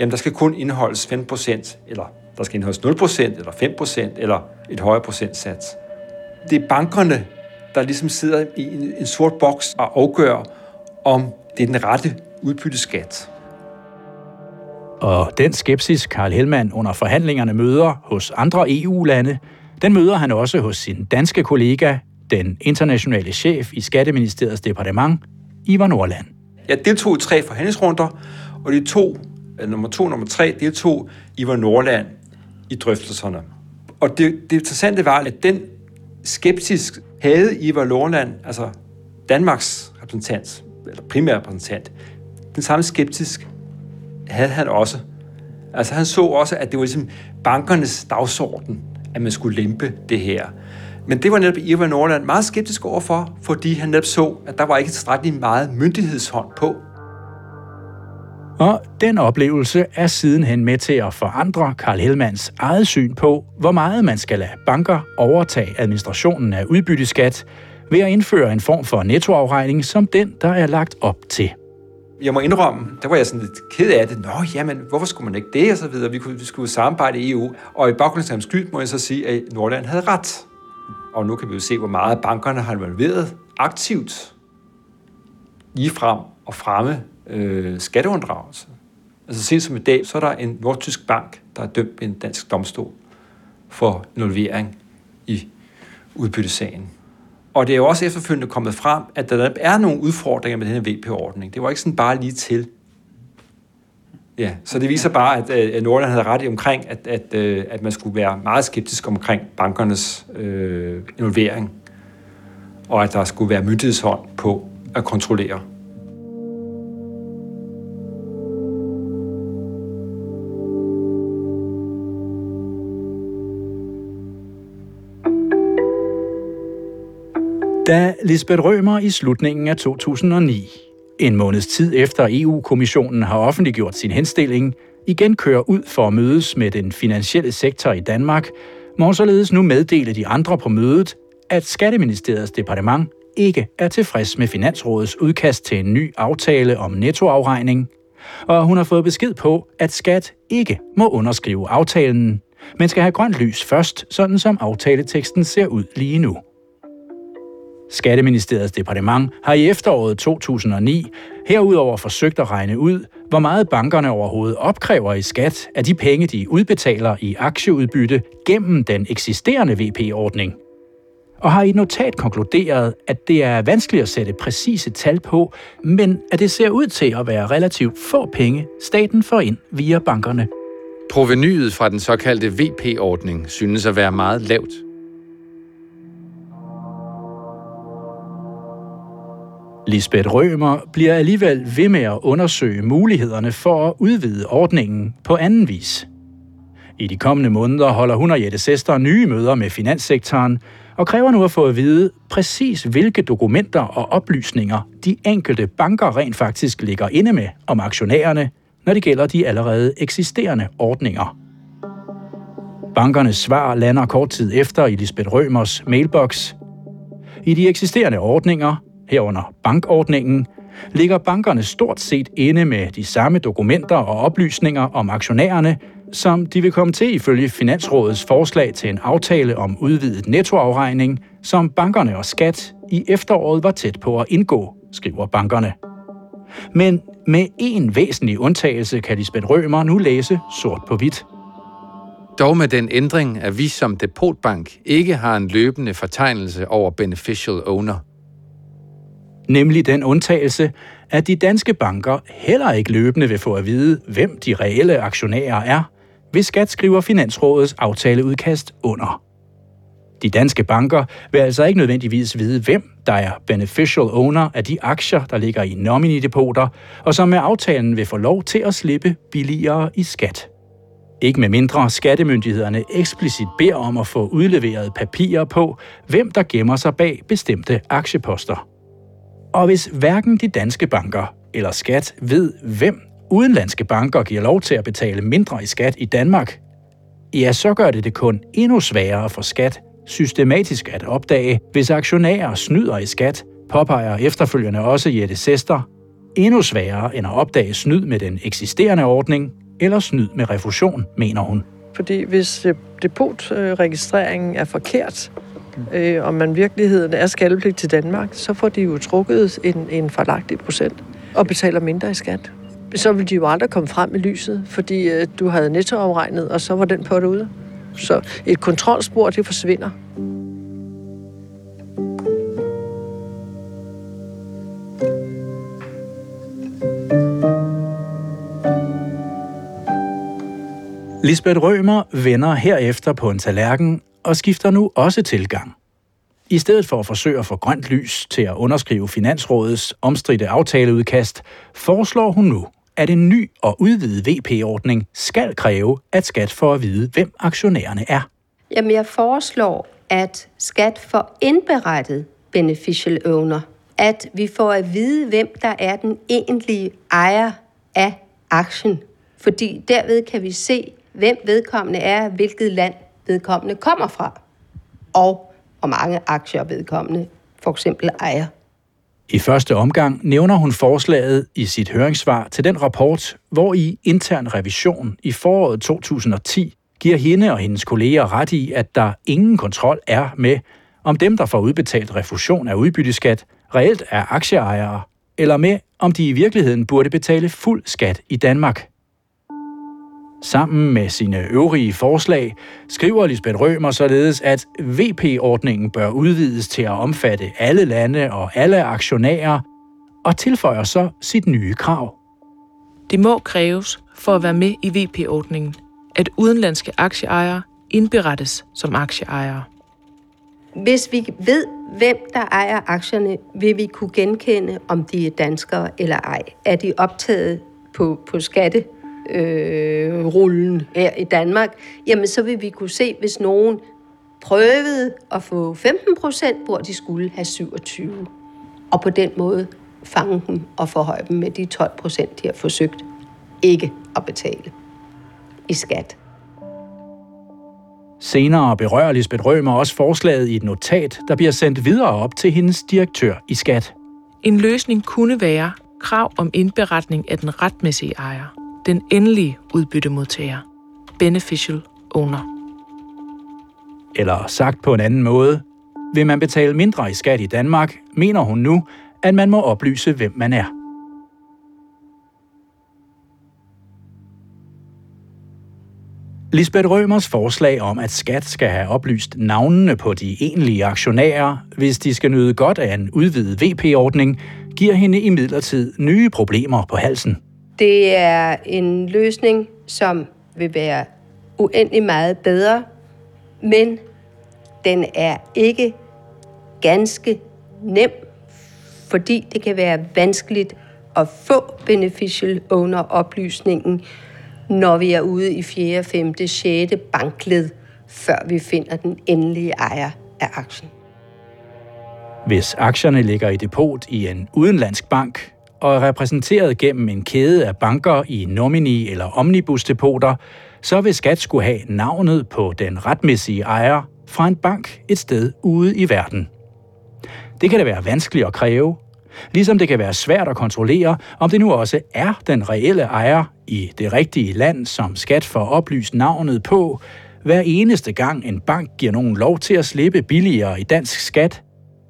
jamen der skal kun indeholdes 5%, eller der skal indeholdes 0%, eller 5%, eller et højere procentsats. Det er bankerne, der ligesom sidder i en, en sort boks og afgør, om det er den rette udbytteskat. Og den skepsis, Karl Hellmann under forhandlingerne møder hos andre EU-lande, Den møder han også hos sin danske kollega, den internationale chef i Skatteministeriets departement, Ivar Nordland. Jeg deltog i tre forhandlingsrunder, og de to, nummer to og nummer tre, deltog Ivar Nordland i drøftelserne. Og det, det interessante var, at den skeptisk havde Ivar Nordland, altså Danmarks repræsentant, eller primær repræsentant, den samme skeptisk havde han også. Altså han så også, at det var ligesom bankernes dagsorden, at man skulle lempe det her. Men det var netop Ivar Nordland meget skeptisk overfor, fordi han netop så, at der var ikke tilstrækkeligt meget myndighedshånd på. Og den oplevelse er sidenhen med til at forandre Karl Hellmans eget syn på, hvor meget man skal lade banker overtage administrationen af udbytteskat ved at indføre en form for nettoafregning som den, der er lagt op til. Jeg må indrømme, der var jeg sådan lidt ked af det. Nå, jamen, hvorfor skulle man ikke det, og så videre. Vi, kunne, vi skulle samarbejde i EU. Og i baggrundssamens skyld må jeg så sige, at Nordland havde ret. Og nu kan vi jo se, hvor meget bankerne har involveret aktivt i frem og fremme øh, skatteunddragelse. Altså sent som i dag, så er der en nordtysk bank, der er dømt ved en dansk domstol for involvering i udbyttesagen. Og det er jo også efterfølgende kommet frem, at der er nogle udfordringer med den her VP-ordning. Det var ikke sådan bare lige til. Ja, så det viser bare, at, øh, at Nordland havde ret i omkring, at, at, øh, at man skulle være meget skeptisk omkring bankernes øh, involvering, og at der skulle være myndighedshånd på at kontrollere. Da Lisbeth Rømer i slutningen af 2009, en måneds tid efter EU-kommissionen har offentliggjort sin henstilling, igen kører ud for at mødes med den finansielle sektor i Danmark, må hun således nu meddele de andre på mødet, at Skatteministeriets departement ikke er tilfreds med Finansrådets udkast til en ny aftale om nettoafregning, og hun har fået besked på, at Skat ikke må underskrive aftalen, men skal have grønt lys først, sådan som aftaleteksten ser ud lige nu. Skatteministeriets departement har i efteråret 2009 herudover forsøgt at regne ud, hvor meget bankerne overhovedet opkræver i skat af de penge, de udbetaler i aktieudbytte gennem den eksisterende VP-ordning. Og har i et notat konkluderet, at det er vanskeligt at sætte præcise tal på, men at det ser ud til at være relativt få penge, staten får ind via bankerne. Provenyet fra den såkaldte VP-ordning synes at være meget lavt, Lisbeth Rømer bliver alligevel ved med at undersøge mulighederne for at udvide ordningen på anden vis. I de kommende måneder holder hun og Jette Sester nye møder med finanssektoren og kræver nu at få at vide præcis hvilke dokumenter og oplysninger de enkelte banker rent faktisk ligger inde med om aktionærerne, når det gælder de allerede eksisterende ordninger. Bankernes svar lander kort tid efter i Lisbeth Rømers mailbox. I de eksisterende ordninger herunder bankordningen, ligger bankerne stort set inde med de samme dokumenter og oplysninger om aktionærerne, som de vil komme til ifølge Finansrådets forslag til en aftale om udvidet nettoafregning, som bankerne og skat i efteråret var tæt på at indgå, skriver bankerne. Men med en væsentlig undtagelse kan Lisbeth Rømer nu læse sort på hvidt. Dog med den ændring, at vi som depotbank ikke har en løbende fortegnelse over beneficial owner – nemlig den undtagelse, at de danske banker heller ikke løbende vil få at vide, hvem de reelle aktionærer er, hvis skat skriver Finansrådets aftaleudkast under. De danske banker vil altså ikke nødvendigvis vide, hvem der er beneficial owner af de aktier, der ligger i nominidepoter, og som med aftalen vil få lov til at slippe billigere i skat. Ikke med mindre skattemyndighederne eksplicit beder om at få udleveret papirer på, hvem der gemmer sig bag bestemte aktieposter. Og hvis hverken de danske banker eller skat ved, hvem udenlandske banker giver lov til at betale mindre i skat i Danmark, ja, så gør det det kun endnu sværere for skat systematisk at opdage, hvis aktionærer snyder i skat, påpeger efterfølgende også Jette Sester, endnu sværere end at opdage snyd med den eksisterende ordning eller snyd med refusion, mener hun. Fordi hvis øh, depotregistreringen er forkert, øh, om man virkeligheden er skattepligt til Danmark, så får de jo trukket en, en forlagtig procent og betaler mindre i skat. Så vil de jo aldrig komme frem i lyset, fordi øh, du havde nettoafregnet, og så var den på ude. Så et kontrolspor, det forsvinder. Lisbeth Rømer vender herefter på en tallerken og skifter nu også tilgang. I stedet for at forsøge at få grønt lys til at underskrive Finansrådets omstridte aftaleudkast, foreslår hun nu, at en ny og udvidet VP-ordning skal kræve, at skat får at vide, hvem aktionærerne er. Jamen, jeg foreslår, at skat får indberettet beneficial owner. At vi får at vide, hvem der er den egentlige ejer af aktien. Fordi derved kan vi se, hvem vedkommende er, hvilket land vedkommende kommer fra. Og hvor mange aktier vedkommende for eksempel ejer. I første omgang nævner hun forslaget i sit høringssvar til den rapport, hvor i intern revision i foråret 2010 giver hende og hendes kolleger ret i, at der ingen kontrol er med, om dem, der får udbetalt refusion af udbytteskat, reelt er aktieejere, eller med, om de i virkeligheden burde betale fuld skat i Danmark. Sammen med sine øvrige forslag skriver Lisbeth Rømer således, at VP-ordningen bør udvides til at omfatte alle lande og alle aktionærer, og tilføjer så sit nye krav. Det må kræves for at være med i VP-ordningen, at udenlandske aktieejere indberettes som aktieejere. Hvis vi ved, hvem der ejer aktierne, vil vi kunne genkende, om de er danskere eller ej. Er de optaget på, på skatte øh, rullen her i Danmark, jamen så vil vi kunne se, hvis nogen prøvede at få 15 procent, hvor de skulle have 27. Og på den måde fange dem og forhøje dem med de 12 procent, de har forsøgt ikke at betale i skat. Senere berører Lisbeth Rømer også forslaget i et notat, der bliver sendt videre op til hendes direktør i skat. En løsning kunne være krav om indberetning af den retmæssige ejer den endelige udbyttemodtager, beneficial owner. Eller sagt på en anden måde, vil man betale mindre i skat i Danmark, mener hun nu, at man må oplyse, hvem man er. Lisbeth Rømers forslag om, at skat skal have oplyst navnene på de egentlige aktionærer, hvis de skal nyde godt af en udvidet VP-ordning, giver hende imidlertid nye problemer på halsen. Det er en løsning, som vil være uendelig meget bedre, men den er ikke ganske nem, fordi det kan være vanskeligt at få beneficial owner oplysningen, når vi er ude i 4., 5., 6. bankled, før vi finder den endelige ejer af aktien. Hvis aktierne ligger i depot i en udenlandsk bank, og er repræsenteret gennem en kæde af banker i nomini- eller omnibusdepoter, så vil skat skulle have navnet på den retmæssige ejer fra en bank et sted ude i verden. Det kan da være vanskeligt at kræve, ligesom det kan være svært at kontrollere, om det nu også er den reelle ejer i det rigtige land, som skat får oplyst navnet på, hver eneste gang en bank giver nogen lov til at slippe billigere i dansk skat,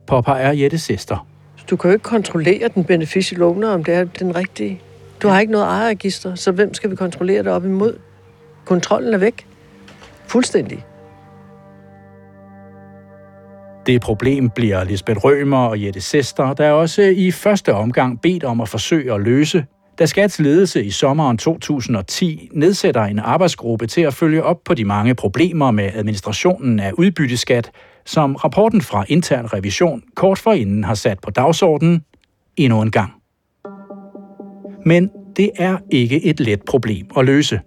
påpeger Jette Sester. Du kan jo ikke kontrollere den beneficial owner, om det er den rigtige. Du har ikke noget ejerregister, så hvem skal vi kontrollere det op imod? Kontrollen er væk. Fuldstændig. Det problem bliver Lisbeth Rømer og Jette Sester, der også i første omgang bedt om at forsøge at løse, da Skats ledelse i sommeren 2010 nedsætter en arbejdsgruppe til at følge op på de mange problemer med administrationen af udbytteskat, som rapporten fra intern revision kort forinden har sat på dagsordenen endnu en gang. Men det er ikke et let problem at løse.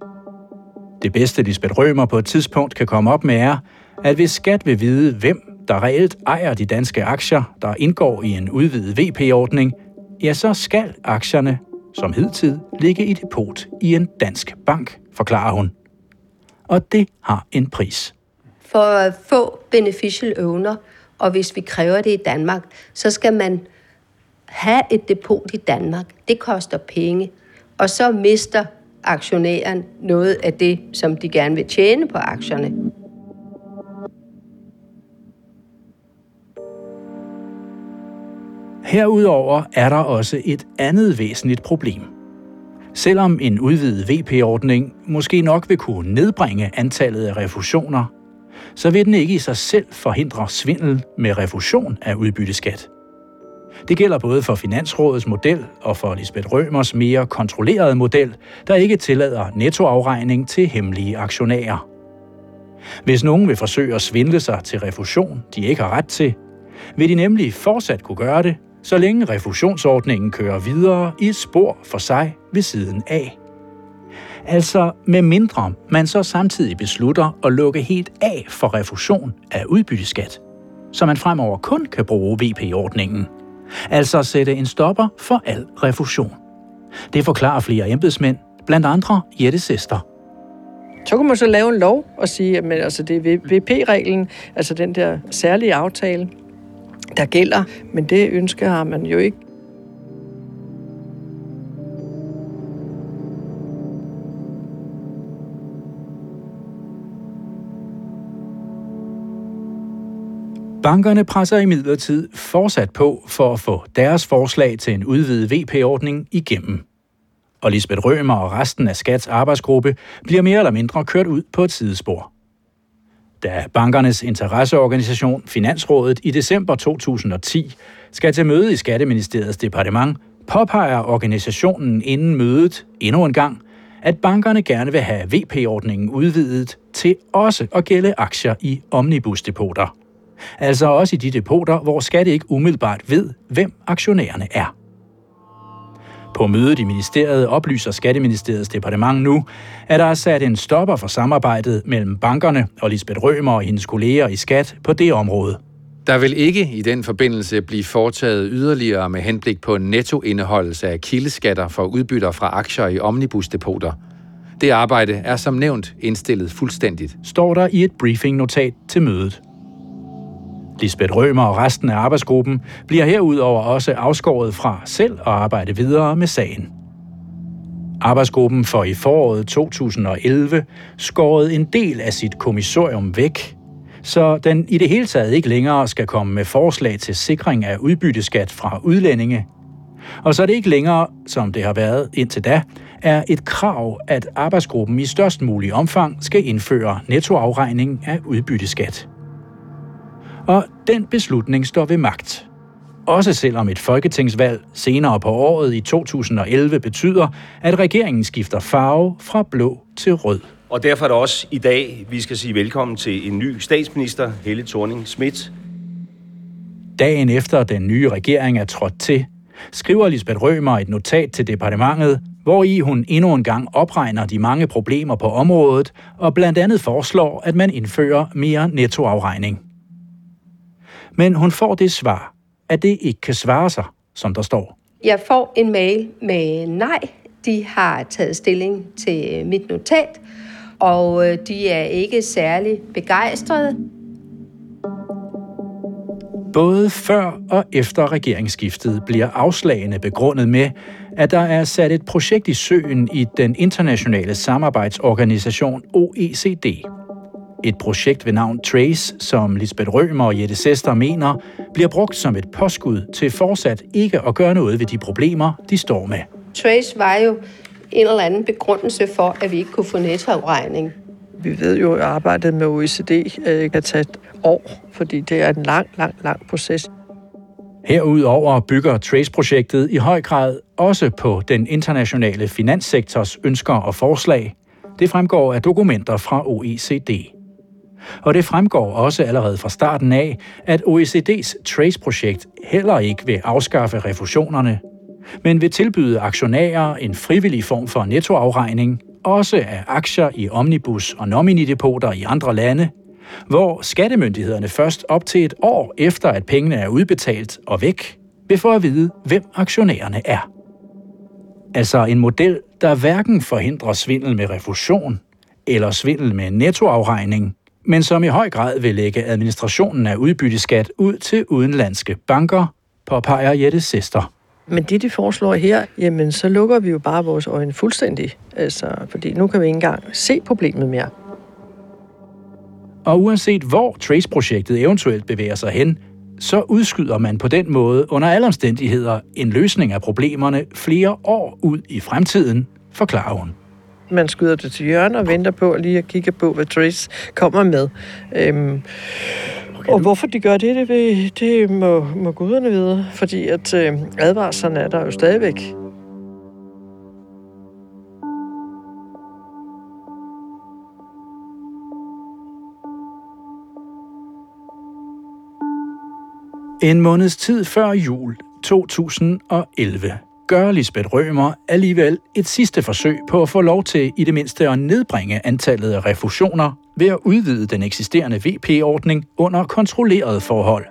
Det bedste Lisbeth Rømer på et tidspunkt kan komme op med er, at hvis skat vil vide, hvem der reelt ejer de danske aktier, der indgår i en udvidet VP-ordning, ja, så skal aktierne, som hidtid, ligge i depot i en dansk bank, forklarer hun. Og det har en pris for at få beneficial owner, og hvis vi kræver det i Danmark, så skal man have et depot i Danmark. Det koster penge. Og så mister aktionæren noget af det, som de gerne vil tjene på aktierne. Herudover er der også et andet væsentligt problem. Selvom en udvidet VP-ordning måske nok vil kunne nedbringe antallet af refusioner, så vil den ikke i sig selv forhindre svindel med refusion af udbytteskat. Det gælder både for Finansrådets model og for Lisbeth Rømers mere kontrollerede model, der ikke tillader nettoafregning til hemmelige aktionærer. Hvis nogen vil forsøge at svindle sig til refusion, de ikke har ret til, vil de nemlig fortsat kunne gøre det, så længe refusionsordningen kører videre i et spor for sig ved siden af. Altså med mindre man så samtidig beslutter at lukke helt af for refusion af udbytteskat, så man fremover kun kan bruge VP-ordningen. Altså sætte en stopper for al refusion. Det forklarer flere embedsmænd, blandt andre Jette Sester. Så kunne man så lave en lov og sige, at altså det er VP-reglen, altså den der særlige aftale, der gælder, men det ønske har man jo ikke. Bankerne presser imidlertid fortsat på for at få deres forslag til en udvidet VP-ordning igennem. Og Lisbeth Rømer og resten af Skats arbejdsgruppe bliver mere eller mindre kørt ud på et sidespor. Da bankernes interesseorganisation Finansrådet i december 2010 skal til møde i Skatteministeriets departement, påpeger organisationen inden mødet endnu en gang, at bankerne gerne vil have VP-ordningen udvidet til også at gælde aktier i omnibusdepoter. Altså også i de depoter, hvor skat ikke umiddelbart ved, hvem aktionærerne er. På mødet i ministeriet oplyser Skatteministeriets departement nu, at der er sat en stopper for samarbejdet mellem bankerne og Lisbeth Rømer og hendes kolleger i Skat på det område. Der vil ikke i den forbindelse blive foretaget yderligere med henblik på nettoindeholdelse af kildeskatter for udbytter fra aktier i omnibusdepoter. Det arbejde er som nævnt indstillet fuldstændigt. Står der i et briefingnotat til mødet. Lisbeth Rømer og resten af arbejdsgruppen bliver herudover også afskåret fra selv at arbejde videre med sagen. Arbejdsgruppen får i foråret 2011 skåret en del af sit kommissorium væk, så den i det hele taget ikke længere skal komme med forslag til sikring af udbytteskat fra udlændinge. Og så er det ikke længere, som det har været indtil da, er et krav, at arbejdsgruppen i størst mulig omfang skal indføre nettoafregning af udbytteskat og den beslutning står ved magt. Også selvom et folketingsvalg senere på året i 2011 betyder, at regeringen skifter farve fra blå til rød. Og derfor er det også i dag, vi skal sige velkommen til en ny statsminister, Helle thorning Schmidt. Dagen efter den nye regering er trådt til, skriver Lisbeth Rømer et notat til departementet, hvor i hun endnu en gang opregner de mange problemer på området og blandt andet foreslår, at man indfører mere nettoafregning. Men hun får det svar, at det ikke kan svare sig, som der står. Jeg får en mail med nej. De har taget stilling til mit notat, og øh, de er ikke særlig begejstrede. Både før og efter regeringsskiftet bliver afslagene begrundet med, at der er sat et projekt i søen i den internationale samarbejdsorganisation OECD, et projekt ved navn Trace, som Lisbeth Rømer og Jette Sester mener, bliver brugt som et påskud til fortsat ikke at gøre noget ved de problemer, de står med. Trace var jo en eller anden begrundelse for, at vi ikke kunne få nettoafregning. Vi ved jo, at arbejdet med OECD øh, kan tage et år, fordi det er en lang, lang, lang proces. Herudover bygger Trace-projektet i høj grad også på den internationale finanssektors ønsker og forslag. Det fremgår af dokumenter fra OECD. Og det fremgår også allerede fra starten af, at OECD's Trace-projekt heller ikke vil afskaffe refusionerne, men vil tilbyde aktionærer en frivillig form for nettoafregning, også af aktier i omnibus- og nominidepoter i andre lande, hvor skattemyndighederne først op til et år efter, at pengene er udbetalt og væk, vil få at vide, hvem aktionærerne er. Altså en model, der hverken forhindrer svindel med refusion eller svindel med nettoafregning, men som i høj grad vil lægge administrationen af udbytteskat ud til udenlandske banker, påpeger Jette Sester. Men det, de foreslår her, jamen så lukker vi jo bare vores øjne fuldstændig. Altså, fordi nu kan vi ikke engang se problemet mere. Og uanset hvor Trace-projektet eventuelt bevæger sig hen, så udskyder man på den måde under alle omstændigheder en løsning af problemerne flere år ud i fremtiden, forklarer hun. Man skyder det til hjørne og venter på at lige at kigge på, hvad Trace kommer med. Øhm, okay, og hvorfor de gør det, det, det må, må guderne vide. Fordi at øh, advarslerne er der jo stadigvæk. En måneds tid før jul 2011 gør Lisbeth Rømer alligevel et sidste forsøg på at få lov til i det mindste at nedbringe antallet af refusioner ved at udvide den eksisterende VP-ordning under kontrollerede forhold.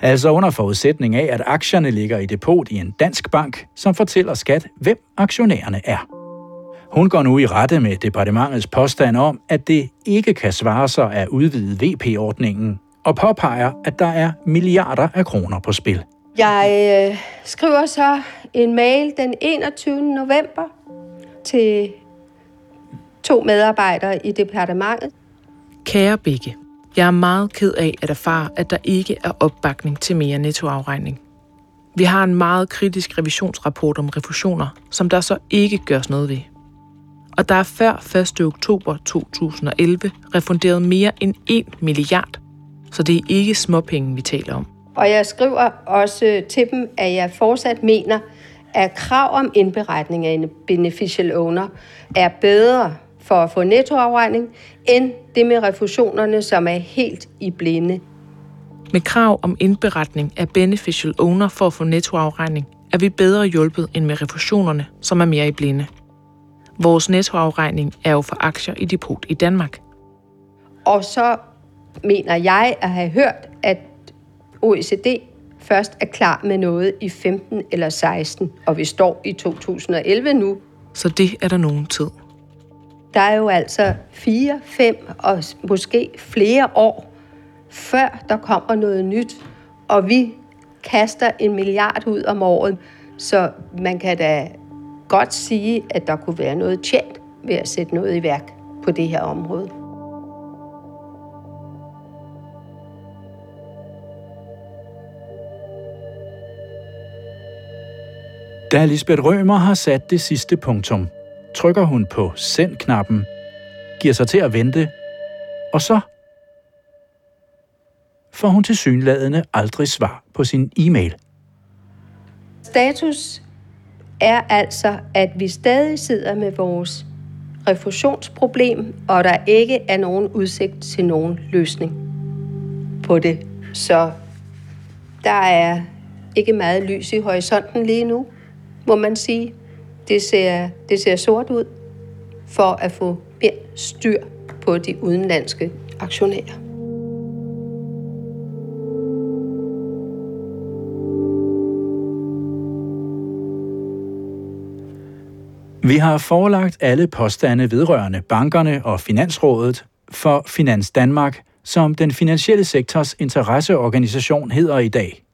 Altså under forudsætning af, at aktierne ligger i depot i en dansk bank, som fortæller skat, hvem aktionærerne er. Hun går nu i rette med departementets påstand om, at det ikke kan svare sig at udvide VP-ordningen, og påpeger, at der er milliarder af kroner på spil. Jeg øh, skriver så en mail den 21. november til to medarbejdere i departementet. Kære Begge, jeg er meget ked af at erfare, at der ikke er opbakning til mere nettoafregning. Vi har en meget kritisk revisionsrapport om refusioner, som der så ikke gørs noget ved. Og der er før 1. oktober 2011 refunderet mere end 1 milliard, så det er ikke småpenge, vi taler om. Og jeg skriver også til dem, at jeg fortsat mener, at krav om indberetning af en beneficial owner er bedre for at få nettoafregning, end det med refusionerne, som er helt i blinde. Med krav om indberetning af beneficial owner for at få nettoafregning, er vi bedre hjulpet end med refusionerne, som er mere i blinde. Vores nettoafregning er jo for aktier i depot i Danmark. Og så mener jeg at have hørt, at OECD først er klar med noget i 15 eller 16, og vi står i 2011 nu. Så det er der nogen tid. Der er jo altså 4, 5 og måske flere år, før der kommer noget nyt, og vi kaster en milliard ud om året, så man kan da godt sige, at der kunne være noget tjent ved at sætte noget i værk på det her område. Da Lisbeth Rømer har sat det sidste punktum, trykker hun på send-knappen, giver sig til at vente, og så får hun til synladende aldrig svar på sin e-mail. Status er altså, at vi stadig sidder med vores refusionsproblem, og der ikke er nogen udsigt til nogen løsning på det. Så der er ikke meget lys i horisonten lige nu må man sige. Det ser, det ser sort ud for at få mere styr på de udenlandske aktionærer. Vi har forelagt alle påstande vedrørende bankerne og Finansrådet for Finans Danmark, som den finansielle sektors interesseorganisation hedder i dag.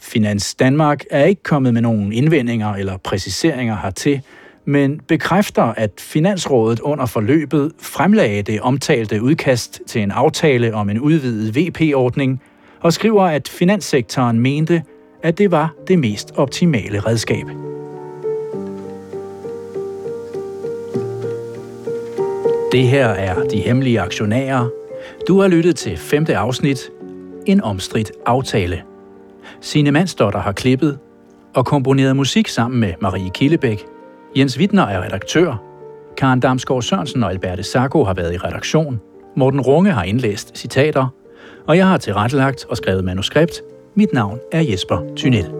Finans Danmark er ikke kommet med nogen indvendinger eller præciseringer hertil, men bekræfter, at Finansrådet under forløbet fremlagde det omtalte udkast til en aftale om en udvidet VP-ordning, og skriver, at finanssektoren mente, at det var det mest optimale redskab. Det her er De Hemmelige Aktionærer. Du har lyttet til femte afsnit, En omstridt aftale – Signe Mansdotter har klippet og komponeret musik sammen med Marie Killebæk. Jens Wittner er redaktør. Karen Damsgaard Sørensen og Alberte Sacco har været i redaktion. Morten Runge har indlæst citater. Og jeg har tilrettelagt og skrevet manuskript. Mit navn er Jesper Tynell.